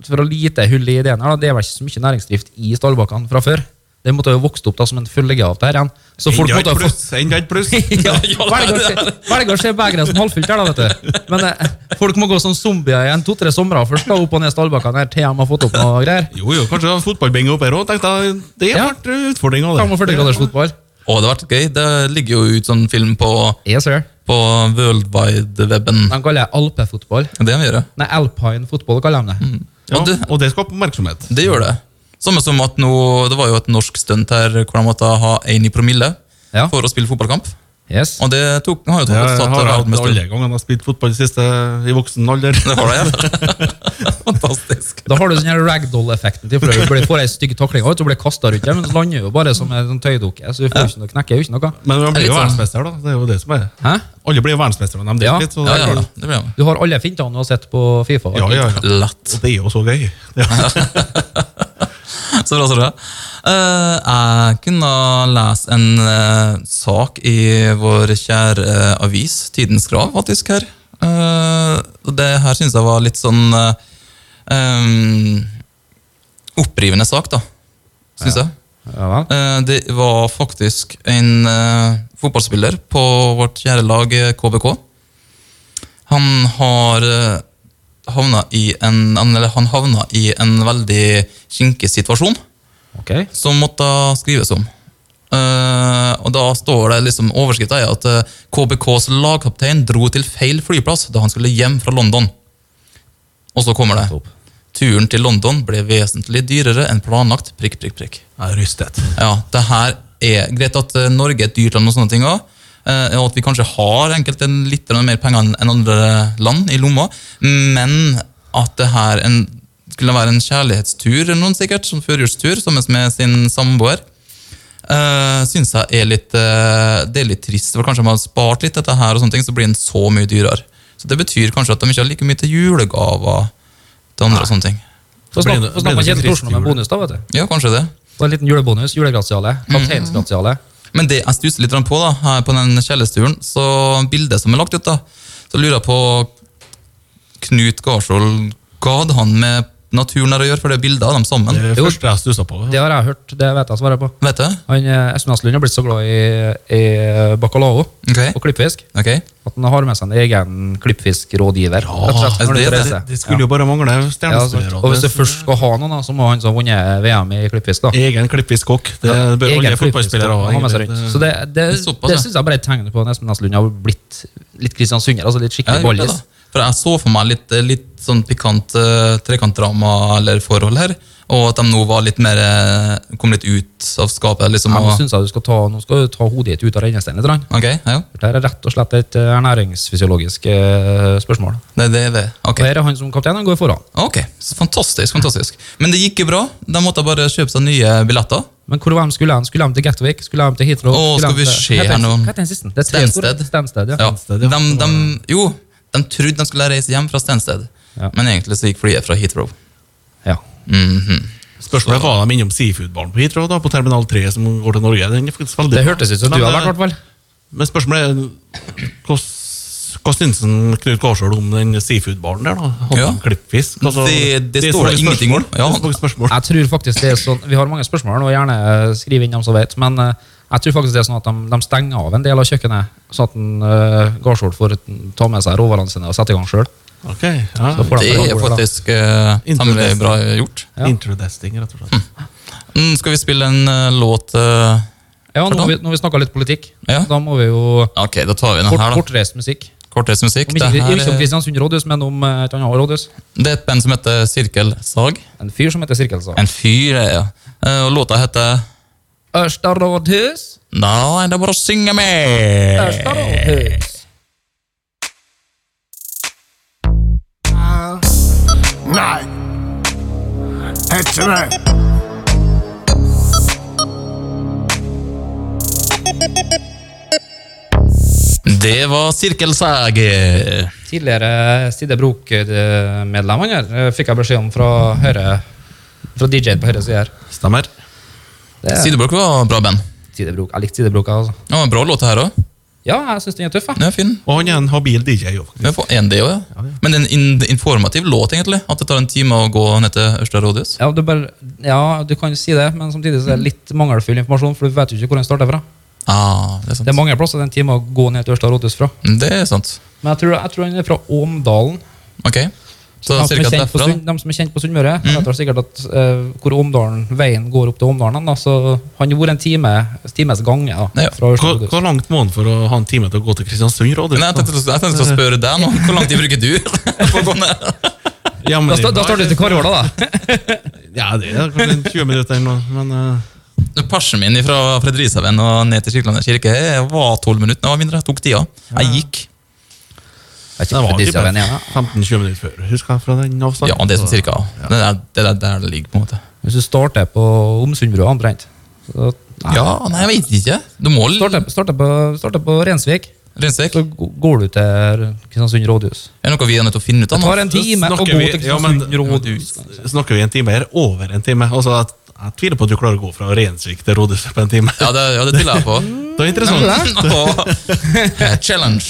for å lite hull i ideen her, det er vel ikke så mye næringsdrift i Stallbakkene fra før. Det måtte jo vokst opp da som en følge av det her igjen. Så folk måtte ha fått. Enda et pluss. <laughs> ja, velger å se- begeret som halvfullt her, da, vet du. Men eh, folk må gå som zombier igjen to-tre somre først, da, opp og ned Stallbakkene her, til de har fått opp noe greier. Jo, jo, kanskje fotballbingo opp her òg. Tenkte jeg, det har Ja. vært utfordringa, det. 45 graders fotball. å, det har vært gøy. Det ligger jo ut sånn film på, Yes, sir. på worldwide-weben. De kaller det alpefotball. Det gjør det. Nei, alpine fotball kaller de det. Ja, Og det- og det skaper oppmerksomhet. Det gjør det. Samme som at nå, Det var jo et norsk stunt her hvor de måtte ha én i promille Ja. for å spille fotballkamp. Yes. Og det tok, har jo tatt, tatt har jeg har hatt alle gangene jeg har spilt fotball i siste i voksen alder. <laughs> Det var det, ja. <laughs> Fantastisk. Da har du sånn ragdoll-effekten til, for du får ei stygg takling, og så blir kasta rundt men så lander jo bare som en sånn tøydukke, så du får ikke noe, knekker jo ikke noe. Men man blir jo sånn- verdensmester, da. Det er jo det som er Hæ? Alle blir jo verdensmestere når de Ja. drikker litt. Så Ja, ja, det blir. Du har alle fintene du har sett på Fifa. ja, ja, ja. Lett. Og det er jo så gøy. Ja. <laughs> Så bra, så bra. Jeg kunne lese en eh, sak i vår kjære eh, avis, Tidens Krav, faktisk, her. Eh, det her syns jeg var litt sånn em, opprivende sak, da. Syns jeg. Ja vel. Eh, det var faktisk en fotballspiller på vårt kjære lag KBK. Han har havna i en han- Eller han havna i en veldig kinkig situasjon okay. som måtte skrives om. Uh, og da står det liksom Overskrifta er at uh, KBKs lagkaptein dro til feil flyplass da han skulle hjem fra London. Og så kommer det. Turen til London ble vesentlig dyrere enn planlagt. Prikk, prikk, prikk. Jeg er rystet. Ja, det her er greit at eh, Norge er et dyrt land og sånne ting også, eh, og at vi kanskje har enkelte litt mer penger enn andre land i lomma, men at det her en, skulle være en kjærlighetstur eller noen sikkert, som førjulstur, sammen med sin samboer, uh, syns jeg er litt, uh, det er litt trist. For kanskje man har spart litt dette her, og sånne ting, så blir den så mye dyrere. Så det betyr kanskje at de ikke har like mye til julegaver til andre og sånne ting. Så snakker man Kjetil Thorsen om en bonus, da, vet du. Ja, kanskje det. Og en liten julebonus, julegratiale, kapteinsgratiale. Men det jeg stusser litt på da, her på den kjellersturen, så bildet som er lagt ut, da, så lurer jeg på Knut Garsvold, ga han med naturen her å gjøre, for det er bilder av dem sammen? Det er det første jeg stussa på. Det har jeg hørt, det vet jeg svaret på. Vet du? Han, eh, Espen Aslund har blitt så glad i, i bacalao okay. og klippfisk okay. at han har med seg en egen klippfiskrådgiver. Ja, slett, altså det det det. Det skulle jo bare mangle Ja, og hvis du først skal ha noen, da, så må han som har vunnet VM i klippfisk. da Egen klippfiskkokk. Det bør Egen alle fotballspillere ha. ha. Så det, det, Det det, syns jeg bare er et tegn på at Espen Aslund har blitt litt kristiansunder. Altså litt skikkelig ja, ballis. For jeg så for meg litt, litt sånn pikant uh, trekantdrama eller forhold her, og at de nå var litt mer eh, kom litt ut av skapet. liksom. Ja, nå synes jeg du skal ta, nå skal du ta hodet ditt ut av rennesteinen litt. Okay, ok, ja, Dette er rett og slett et eh, ernæringsfysiologisk spørsmål. det, det er det. Okay. Og her er han som kaptein, han går foran. Ok, fantastisk, fantastisk. Men det gikk jo bra. De måtte bare kjøpe seg nye billetter. Men hvor de skulle de? Skulle de til Gatwick? Skulle de til Heathrow? Åh, skal vi se her nå? Hva heter den siste? Det er. Stansted. Stansted, ja. Ja, ja. de, de, jo, de trodde de skulle reise hjem fra Stensted, Ja. men egentlig så gikk flyet fra Heathrow. ja. Mhm. Spørsmålet er var de innom Seafood-baren på Heathrow, da, på Terminal 3, som går til Norge. Det hørtes ut som Men, du har eh, vært, i hvert fall. Men spørsmålet er hva syns Knut Garsvold om den seafood-baren der? da? Hadde Ja. klippfisk? Altså, Det- det det, står det ingenting om. Ja. Jeg tror faktisk det er sånn Vi har mange spørsmål her nå, gjerne eh, skriv inn dem som vet. Men eh, jeg tror faktisk det er sånn at de, de stenger av en del av kjøkkenet, sånn at en, uh, Garsvold får ta med seg råvarene sine og sette i gang sjøl. Ok, ja. De Det er faktisk uh, temmelig bra gjort. Ja. Introdesting, rett og slett. Mm, skal vi spille en uh, låt Uh, Ja, nå har vi, nå vi snakka litt politikk. Ja. Da må vi jo Ok, da tar vi den kort, her, da. kortreist musikk. Korttidsmusikk. Om Det, ikke, ikke om Kristiansund rådhus, men om eh, et annet rådhus. det er et band som heter Sirkelsag. En fyr som heter Sirkelsag. En fyr, ja. Eh, Og låta heter Ørsta rådhus, Nei, det er bare å synge med! Ørsta rådhus. Nei. Heter det. Det var Sirkelsag. Tidligere Side Brok-medlem eh, fikk jeg beskjed om fra høyre Fra DJ-en på høyre side her. Stemmer. Det Sidebrok var bra band. Sidebrok, Jeg likte Sidebrok. Altså. Ja, bra låt her òg. Ja, jeg syns den er tøff. jeg. Den er fin. Og han er en habil DJ, jo. En det også, ja. Men det er en in informativ låt, egentlig. At det tar en time å gå ned til Ørsta rådhus. Ja, du bare, ja, du kan si det, men samtidig så er det litt mangelfull informasjon, for du vet jo ikke hvor den starter fra. Ah, det er sant. Det er mange plasser det er en time å gå ned til Ørsta rådhus fra. Det er sant. Men jeg tror, jeg tror den er fra Åmdalen. Ok. Så de, som er kjent på derfra. Sund, de som er kjent på Sunnmøre, vet sikkert at uh, hvor omdalen, veien går opp til Omdalen. Da, så han har vært en time, times gange da, Ja. fra Ørsta Hvor, hvor langt må han for å ha en time til å gå til Kristiansund rådhus? Nei, jeg tenkte, jeg tenkte å spørre deg nå. <laughs> Hvor lang tid bruker du <laughs> på å gå ned? Ja, men Da, sta- da starter du til Karjola, da. <laughs> Ja, det er kanskje 20 minutter eller noe, men Uh... Persen min fra Fredrikshaugen og ned til Kirkelandet kirke jeg var tolv minutter. Det var mindre. Jeg tok tida. Jeg gikk. Det var ikke bare 15-20 minutter før, husker jeg, fra den avstanden. Ja, det er sånn cirka. Det er det er der det ligger, på en måte. Hvis du starter på Omsundbrua omtrent Ja, nei, jeg vet ikke. Du må starter, starte på, starte på Rensvik, Rensvik. så går du til Kristiansund rådhus. Er det noe vi er nødt til å finne ut Det av nå? tar en time å gå til ja, Kristiansund rådhus. Snakker vi en time her? Over en time? Altså, at, jeg tviler på at du klarer å gå fra Rensvik til rådhuset på en time. Ja, det, ja, det tviler jeg på. <laughs> Det er interessant. Challenge.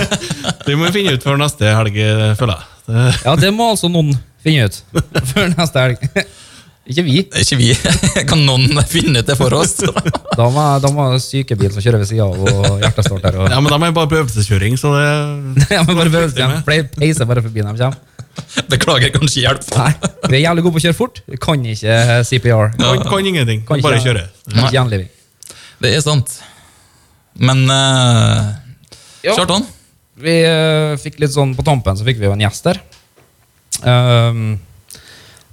<laughs> Det må vi finne ut før neste helg, føler jeg. Det- <laughs> Ja, det må altså noen finne ut før neste helg. Ikke vi. Ikke vi. Kan noen finne ut det for oss? Da må, da må ha sykebil som kjører ved sida av, og hjertestarter. Og, Ja, men da må jeg bare på øvelseskjøring, så det ja, men bare prøv dem. Peiser bare forbi når de kommer. <laughs> Beklager, kan ikke hjelpe. Nei, vi er jævlig gode på å kjøre fort. Vi kan ikke CPR. kan, kan ingenting. Kan Bare kjøre. Kan ikke gjenliving. Det er sant. Men uh, Ja. Kjartan? Vi uh, fikk litt sånn På tampen så fikk vi jo en gjest der. Um,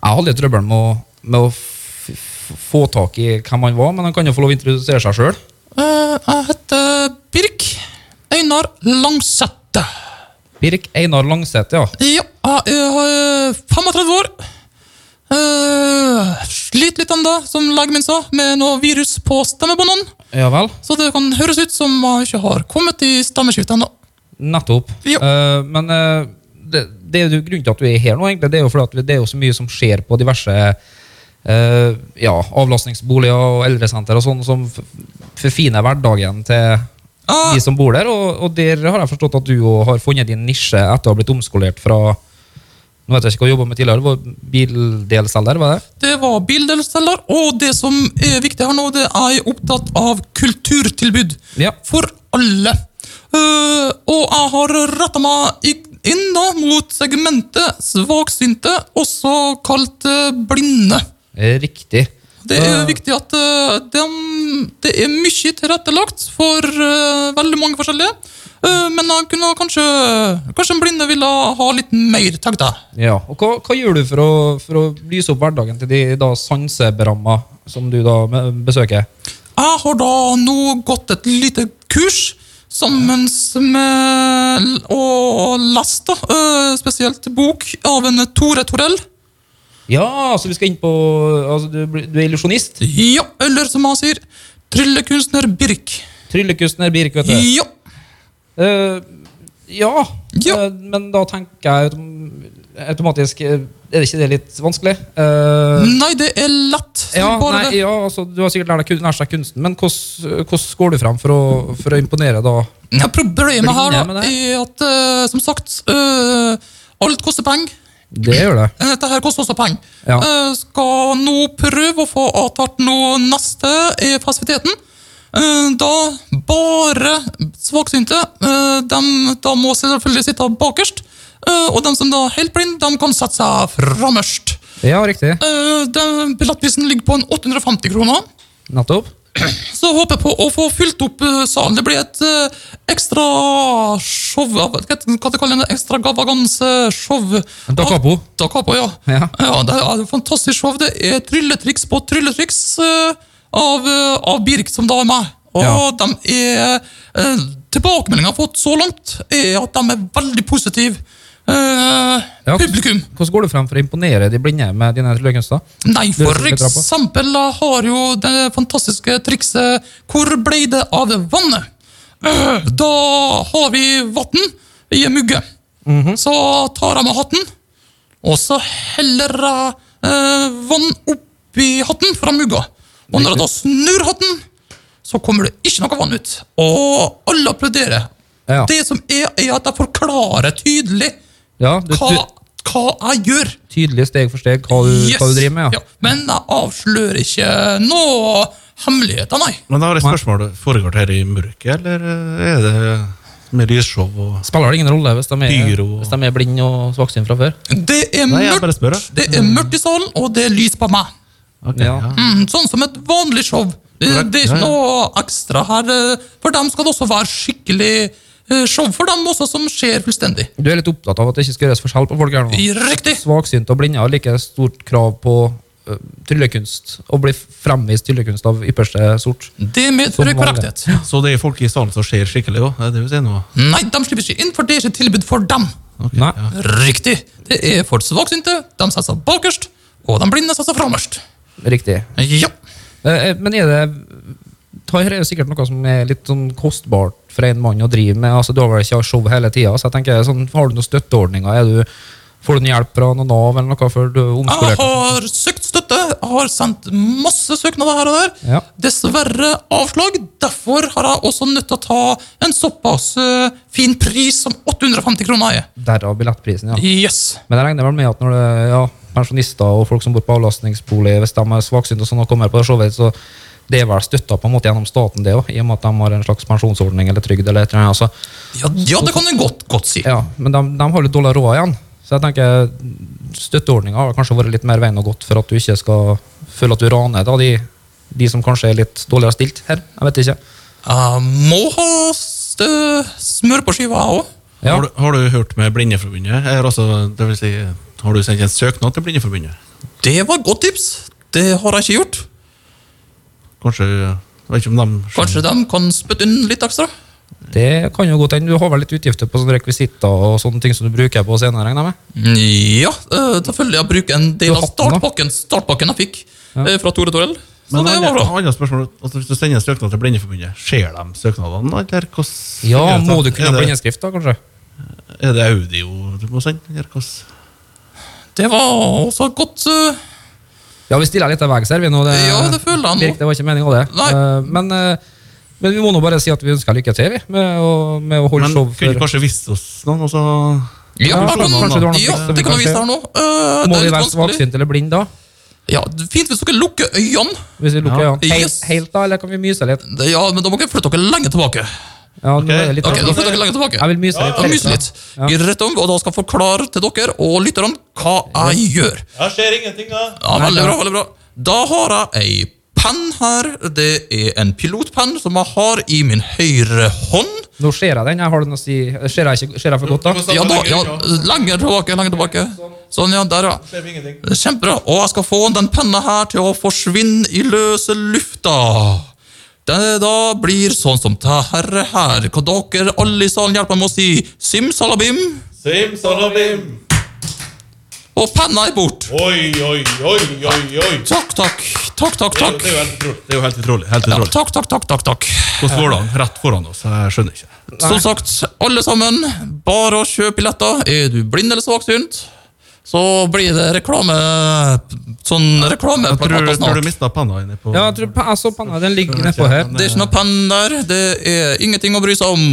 jeg hadde litt trøbbel med, å- med å f f få tak i hvem han var, men han kan jo få lov å introdusere seg sjøl. Uh, jeg heter Birk Einar Langsette. Birk Einar Langseth, ja. Ja, jeg har eh, 35 år. Uh, sliter litt ennå, som legen min sa, med noe virus på stemmebåndene. Ja vel. Så det kan høres ut som jeg ikke har kommet i stemmeskiftet ennå. Nettopp. Ja. Uh, men uh, det, det er jo grunnen til at du er her nå, egentlig. Det er jo fordi at det er jo så mye som skjer på diverse uh, ja, avlastningsboliger og eldresenter og sånn, som forfiner hverdagen til Ah. de som bor der. Og, og der har jeg forstått at du har funnet din nisje etter å ha blitt omskolert fra nå vet jeg ikke hva du jobbet med tidligere, det var bildelselger, var det? Det var bildelsteller, og det som er viktig her nå, det er jeg opptatt av kulturtilbud. Ja. For alle. Uh, og jeg har retta meg inn da mot segmentet svaksynte, også kalt eh, blinde. Riktig. Det er uh. viktig at dem- det er mye tilrettelagt for veldig mange forskjellige. Eh, men jeg kunne kanskje Kanskje en blinde ville ha litt mer, tenkte jeg. Ja, og hva, hva gjør du for å, for å lyse opp hverdagen til de da sanseberamma som du da besøker? Jeg har da nå gått et lite kurs sammen med og lest da, eh, spesielt bok av en Tore Torell. Ja, så vi skal inn på altså, du, du er illusjonist? Ja, eller som han sier, tryllekunstner Birk. Tryllekunstner Birk, vet du. Ja, Eh, ja, Ja. Uh, men da tenker jeg automatisk eh, Er det ikke det litt vanskelig? Uh, nei, det er lett. ja, nei, ja, altså, Du har sikkert lært deg, lært deg kunsten, men hvordan, går du frem for å, for å imponere da? Ja, problemet her da, er at, som sagt, alt koster penger. Det gjør det. Dette her koster også penger. Ja. Skal nå prøve å få avtalt noe neste i fasiliteten. Eh, da bare svaksynte. De, dem, da må selvfølgelig sitte bakerst. eh, og de som da er helt blinde, de kan sette seg framerst. Ja, riktig. Uh, billettprisen ligger på en 850 kroner. Nettopp. Så håper jeg på å få fylt opp eh, salen. Det blir et eh, ekstra show Hva det kaller det? Ekstravaganse-show. Da capo. Da capo, ja. Ja. Det er et fantastisk show. Det er trylletriks på trylletriks eh, av, eh, av Birk, som da med. Og Ja. de er uh, Tilbakemeldingen jeg har fått så langt, er at de er veldig positive. Uh, Ja, publikum. Hvordan går du frem for å imponere de blinde med dine tryllekunster? Nei, for eksempel jeg har jo det fantastiske trikset Hvor ble det av vannet? Uh, Da har vi vann i en mugge. Mhm. Så tar jeg med hatten, og så heller jeg uh, vann oppi hatten fra mugga. Og når du da snur hatten, så kommer det ikke noe vann ut. Og alle applauderer. Ja. Det som er, er at jeg forklarer tydelig Ja, du, hva, hva jeg gjør. tydelig steg for steg hva du, hva du driver med. Ja. Men jeg avslører ikke noe hemmeligheter, nei. Men da har jeg et spørsmål. Foregår det her i mørket, eller er det med lysshow og Spiller det ingen rolle hvis de er, Pyro. hvis de er blinde og svaksynte fra før? Det er, Nei, mørkt, spør. det er mørkt i salen, og det er lys på meg. Ok, Ja. ja. Mm, sånn som et vanlig show. Det, det er ikke ja, ja. noe ekstra her. eh, For dem skal det også være skikkelig eh, show for dem også, som skjer fullstendig. Du er litt opptatt av at det ikke skal gjøres forskjell på folk her nå? Riktig. Svaksynte og blinde har like stort krav på uh, tryllekunst, og blir fremvist tryllekunst av ypperste sort. Det medfører korrekthet. Så det er folk i salen som ser skikkelig òg? Det vil det noe. Nei, de slipper ikke inn, for det er ikke tilbud for dem. Nei. Riktig. Det er for svaksynte. De setter seg bakerst, og de blinde setter seg framerst. Riktig. Ja. Eh, Men er det Dette er jo sikkert noe som er litt sånn kostbart for en mann å drive med. altså Du har vel ikke show hele tida, så jeg tenker sånn, har du noen støtteordninger? Er du, får du noen hjelp fra noen Nav eller noe før du omskolerer? Jeg har søkt støtte. Jeg har sendt masse søknader her og der. Ja. Dessverre avslag. Derfor har jeg også nødt til å ta en såpass eh, fin pris som 850 kroner er. Derav billettprisen, ja. Yes. Men jeg regner vel med at når det ja, pensjonister og folk som bor på avlastningsbolig, hvis de er svaksynte og sånn og kommer på det showet, så det er vel støtta på en måte gjennom staten, det òg, i og med at de har en slags pensjonsordning eller trygd eller et eller annet. Altså, Ja, ja det kan du godt, godt si. ja, men de, de har litt dårlig råd igjen. Så jeg tenker støtteordninga har kanskje vært litt mer veien og gå for at du ikke skal føle at du raner da, de, de som kanskje er litt dårligere stilt her. Jeg vet ikke. Jeg må ha stø smør på skiva, jeg òg. Ja. Har, du, har du hørt med Blindeforbundet? Altså, det vil si, har du sendt en søknad til Blindeforbundet? Det var et godt tips. Det har jeg ikke gjort. Kanskje jeg vet ikke om de Kanskje de kan spytte inn litt ekstra? Det kan jo godt hende. Du har vel litt utgifter på sånne rekvisitter og sånne ting som du bruker på scenen? regner jeg med? Ja, eh, da følger jeg å bruke en del av startpakken, startpakken jeg fikk ja. fra Tore Torell. Så Men det var bra. andre spørsmål, altså Hvis du sender en søknad til Blindeforbundet, ser de søknadene? Eller hvordan Ja, må du kunne ha blindeskrift, da, kanskje? er det audio du må sende? Eller hvordan? Det var også godt uh... Ja, vi stiller litt av veis her, vi nå. Det, Ja, det føler jeg nå. Birk, det var ikke meningen av det. Nei. Eh, men, uh, men vi må nå bare si at vi ønsker lykke til, vi, med å, med å holde Men show kunne du for kanskje visst oss noen? Og så Ja, Ja, kan, kanskje du har noe ja, tips det kan vi vise her nå. Eh, Må det er vi være svaksynte svaksynt eller blind da? Ja, Fint hvis dere lukker øynene. Hvis vi lukker Ja. øynene. Helt, Yes. helt da, eller kan vi myse litt? Ja, men Da må dere flytte dere lenge tilbake. Ja, nå Ok. det litt Ok, da får dere lenger tilbake. Jeg vil myse litt. Ja, myse litt. Ja. Rett om, og da skal jeg forklare til dere og lytterne hva jeg gjør. Jeg ser ingenting, da. Ja, veldig bra, veldig bra. Da har jeg ei penn her. Det er en pilotpenn som jeg har i min høyre hånd. Nå ser jeg den. Jeg har den å si. Ser jeg, ikke, ser jeg for godt, da? Ja, da, ja, lenger tilbake, lenger tilbake. Sånn, ja, der, ja. Kjempebra. Og jeg skal få den penna her til å forsvinne i løse lufta. Det da blir sånn som det herre her. hva dere alle i salen hjelper meg med å si simsalabim? Simsalabim. Og penna er bort. Oi, oi, oi, oi, oi. Takk, takk. Takk, takk, takk. Det er jo helt utrolig. Helt utrolig. Ja, takk, takk, takk, takk, takk. Hvordan går det? Rett foran oss. Jeg skjønner ikke. Som sagt, alle sammen, bare å kjøpe billetter. Er du blind eller svaksynt, så blir det reklame Sånn reklame Jeg tror, du snart. mista panna inne på Ja, jeg, tror, jeg så panna. Den ligger nedpå her. Det er ikke noe penn der. Det er ingenting å bry seg om.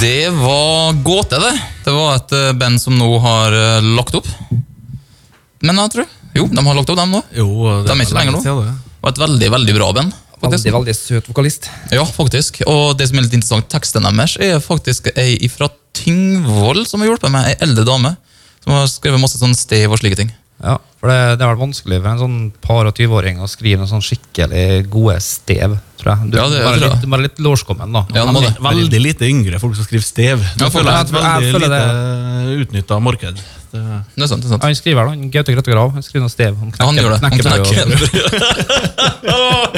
Det var gåte, det. Det var et eh, band som nå har eh, lagt opp. Men jeg tror Jo, de har lagt opp, dem nå. Jo, det De er ikke lenger nå. det. Og et veldig, veldig bra band. Faktisk. Veldig, veldig søt vokalist. Ja, faktisk. Og det som er litt interessant, teksten deres er faktisk ei fra Tingvoll som har hjulpet meg, ei eldre dame. Som har skrevet masse sånn stev og slike ting. Ja, for det, det er vel vanskelig for en sånn par og 20-åring å skrive noen sånn skikkelig gode stev, tror jeg. Du Ja, det- bare, jeg tror litt, bare litt lårskommen, da. Ja, det. Veldig lite yngre folk som skriver stev. Ja, Det føler jeg jeg- jeg veldig føler lite utnytta marked. Det, Det er sant, det er sant. Ja, Han skriver da, han Gaute Grøtte Grav. Han skriver noe stev om Ja, han gjør det. Han knekker. <laughs>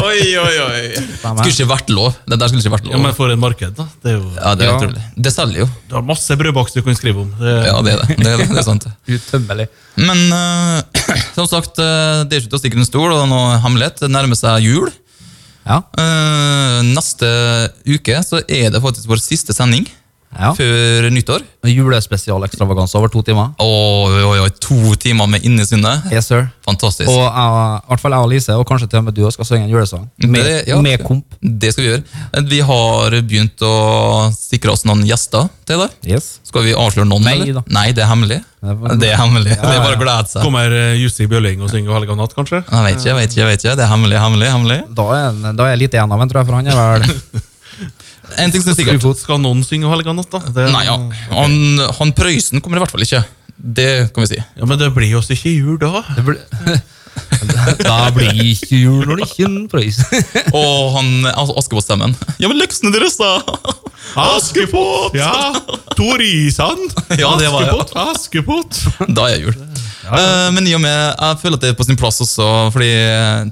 oi, oi, oi. Skulle ikke vært lov. Det der skulle ikke vært lov. ja, men for et marked, da. Det er jo, Ja, det er Ja. Det selger jo. du har masse brødbakst du kan skrive om. Det, Ja, det er det. Det er, det. det er sant. <laughs> Utømmelig. Men eh, <clears throat> som sagt, eh, det er ikke til å stikke under stol, og nå. Det nærmer seg jul. Ja. Eh, neste uke så er det faktisk vår siste sending ja. før nyttår. Julespesialekstravaganse over to timer. Oi, oi, oi, to timer med Innesinne. Yes, sir. Fantastisk. Og uh, i hvert fall jeg og Lise, og kanskje til og med du, skal synge en julesang. Med, Det- ja. med komp. Det skal vi gjøre. Vi har begynt å sikre oss noen gjester til det. Yes. Skal vi avsløre noen? Nei eller? da. Nei, det er hemmelig. Det er hemmelig. Det er bare å glede seg. Kommer eh, Jussi Bjørling og synger Helga natt, kanskje? Jeg vet ikke, jeg vet ikke, jeg vet ikke. Det er hemmelig, hemmelig, hemmelig. Da er, da er jeg litt igjen av en, tror jeg, for han er vel <laughs> En ting som er sikkert. Skal noen synge Helga natt, da? Det, Nei, ja. han, han Prøysen kommer i hvert fall ikke. Det kan vi si. ja, Men det blir jo ikke jul da. <laughs> det blir, <laughs> Da blir ikke jul når det ikke er en prøys. <laughs> Og han Askepott-stemmen. Ja, men leksene deres, da! Askepott! Ja, Torisan. Ja, det var. Askepott, Askepott. Da er jul. jul. ja. men i og med, jeg føler at det er på sin plass også, fordi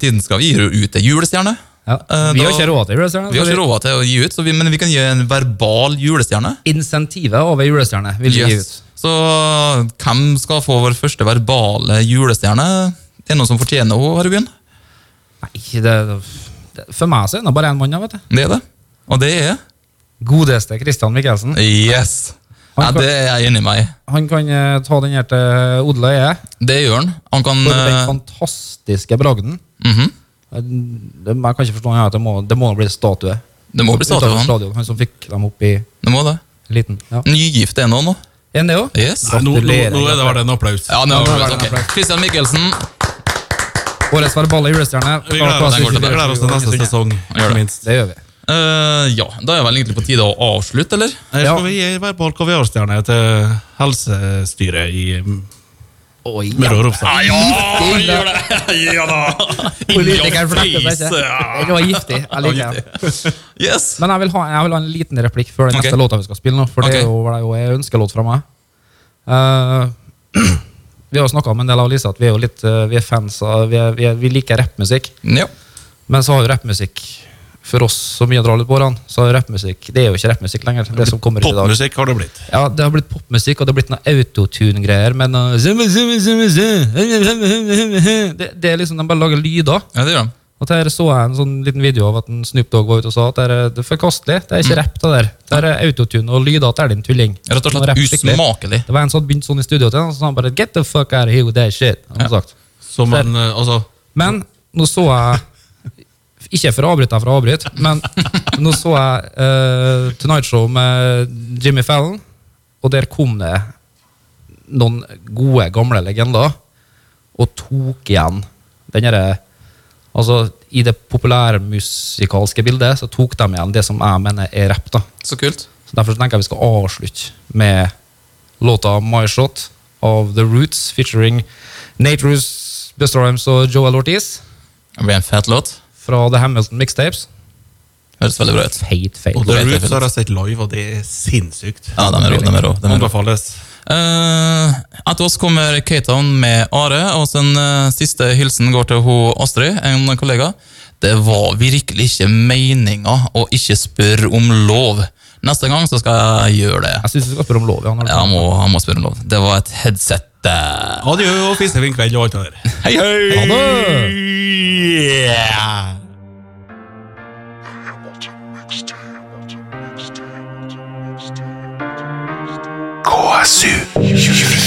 tiden skal vi jo ut ei julestjerne. Ja. Uh, Vi har ikke råd til julestjerne. Vi har ikke råd til å gi ut, så vi, men vi kan gi en verbal julestjerne. Insentivet over julestjerne vil vi gi ut. Så hvem skal få vår første verbale julestjerne? Det Er noen som fortjener henne, Harbyen? Nei, det, det, for meg så er det bare én mann. vet du. Det er det. Og det er Godeste Christian Michelsen. Yes! Ja, Han kan- det er jeg enig med. Han kan eh, ta den her til Odle Øye. Det gjør han. Han kan for den eh, fantastiske bragden. mhm. Eh, det, jeg kan ikke forstå at det må, det må bli statue. Det må bli statue han. stadion, Han som fikk dem opp i Det må det. liten. Ja. Nygift er nå nå. En det òg? Yes. Nei, nå, nå, nå er det vel en applaus. Ja, nå, nå er det ok. en applaus. Christian Mikkelsen. Årets verbale julestjerne. Vi gleder oss, til neste sesong. Gjør Ikke det. minst. Det gjør vi. Uh, ja, da er det vel egentlig på tide å avslutte, eller? Her Ja. skal vi gi verbal kaviarstjerne til helsestyret i Oi, Møre og Romsdal. gjør det! <laughs> Ja da! <laughs> Politikeren fornekter seg ikke. Det var giftig. Jeg liker det. <laughs> Yes. Men jeg vil, ha, jeg vil ha en liten replikk før den Ok. neste låta vi skal spille nå. For det er jo, det er jo en ønskelåt fra meg. Uh, <clears throat> vi har snakka med en del av Lisa at vi er jo litt eh, vi er fans av Vi, er, vi, er, vi liker rappmusikk. Ja. Men så har jo rappmusikk for oss som mye drar litt på årene, så rappmusikk Det er jo ikke rappmusikk lenger. Det det som kommer ut i dag. Popmusikk har det blitt. Ja, Det har blitt popmusikk, og det har blitt noe autotune-greier. Men det, det er liksom De bare lager lyder. ja, det gjør de. Og der så jeg en sånn liten video av at en Snoop Dogg var ute og sa at det er, det er forkastelig. Det er ikke rapp, det der. Det er autotune og lyder til din tulling. Rett og slett usmakelig. Det var en som hadde begynt sånn i studio til og så sa han bare 'get the fuck out of here with that shit'. Han har sagt. Eh, altså, Men nå så jeg Ikke for å avbryte deg for å avbryte, men nå så jeg uh, Tonight Show med Jimmy Fallon, og der kom det noen gode, gamle legender og tok igjen den derre Altså, i det populærmusikalske bildet så tok de igjen det som jeg mener er rapp. da. Så kult. Så Derfor tenker jeg vi skal avslutte med låta My Shot av The Roots featuring Nate Roos, Buster Rhymes og Joel Ortiz Det blir en fet låt. Fra The Hamilton Mixtapes. Høres veldig bra ut. Feit, feit. og det The Roots har jeg sett live, og det er sinnssykt. Ja, de er rå. De er rå. De er rå. Anbefales. Eh, etter oss kommer K-Town med Are, og sin en eh, siste hilsen går til hun Astrid, en kollega. Det var virkelig ikke meninga å ikke spørre om lov. Neste gang så skal jeg gjøre det. Jeg syns du skal spørre om lov. Ja, Jeg må, jeg må spørre om lov. Det var et headset. eh. Adjø og fisefin kveld og alt det der. Hei, hei! Ha det! Yeah. KSU 24.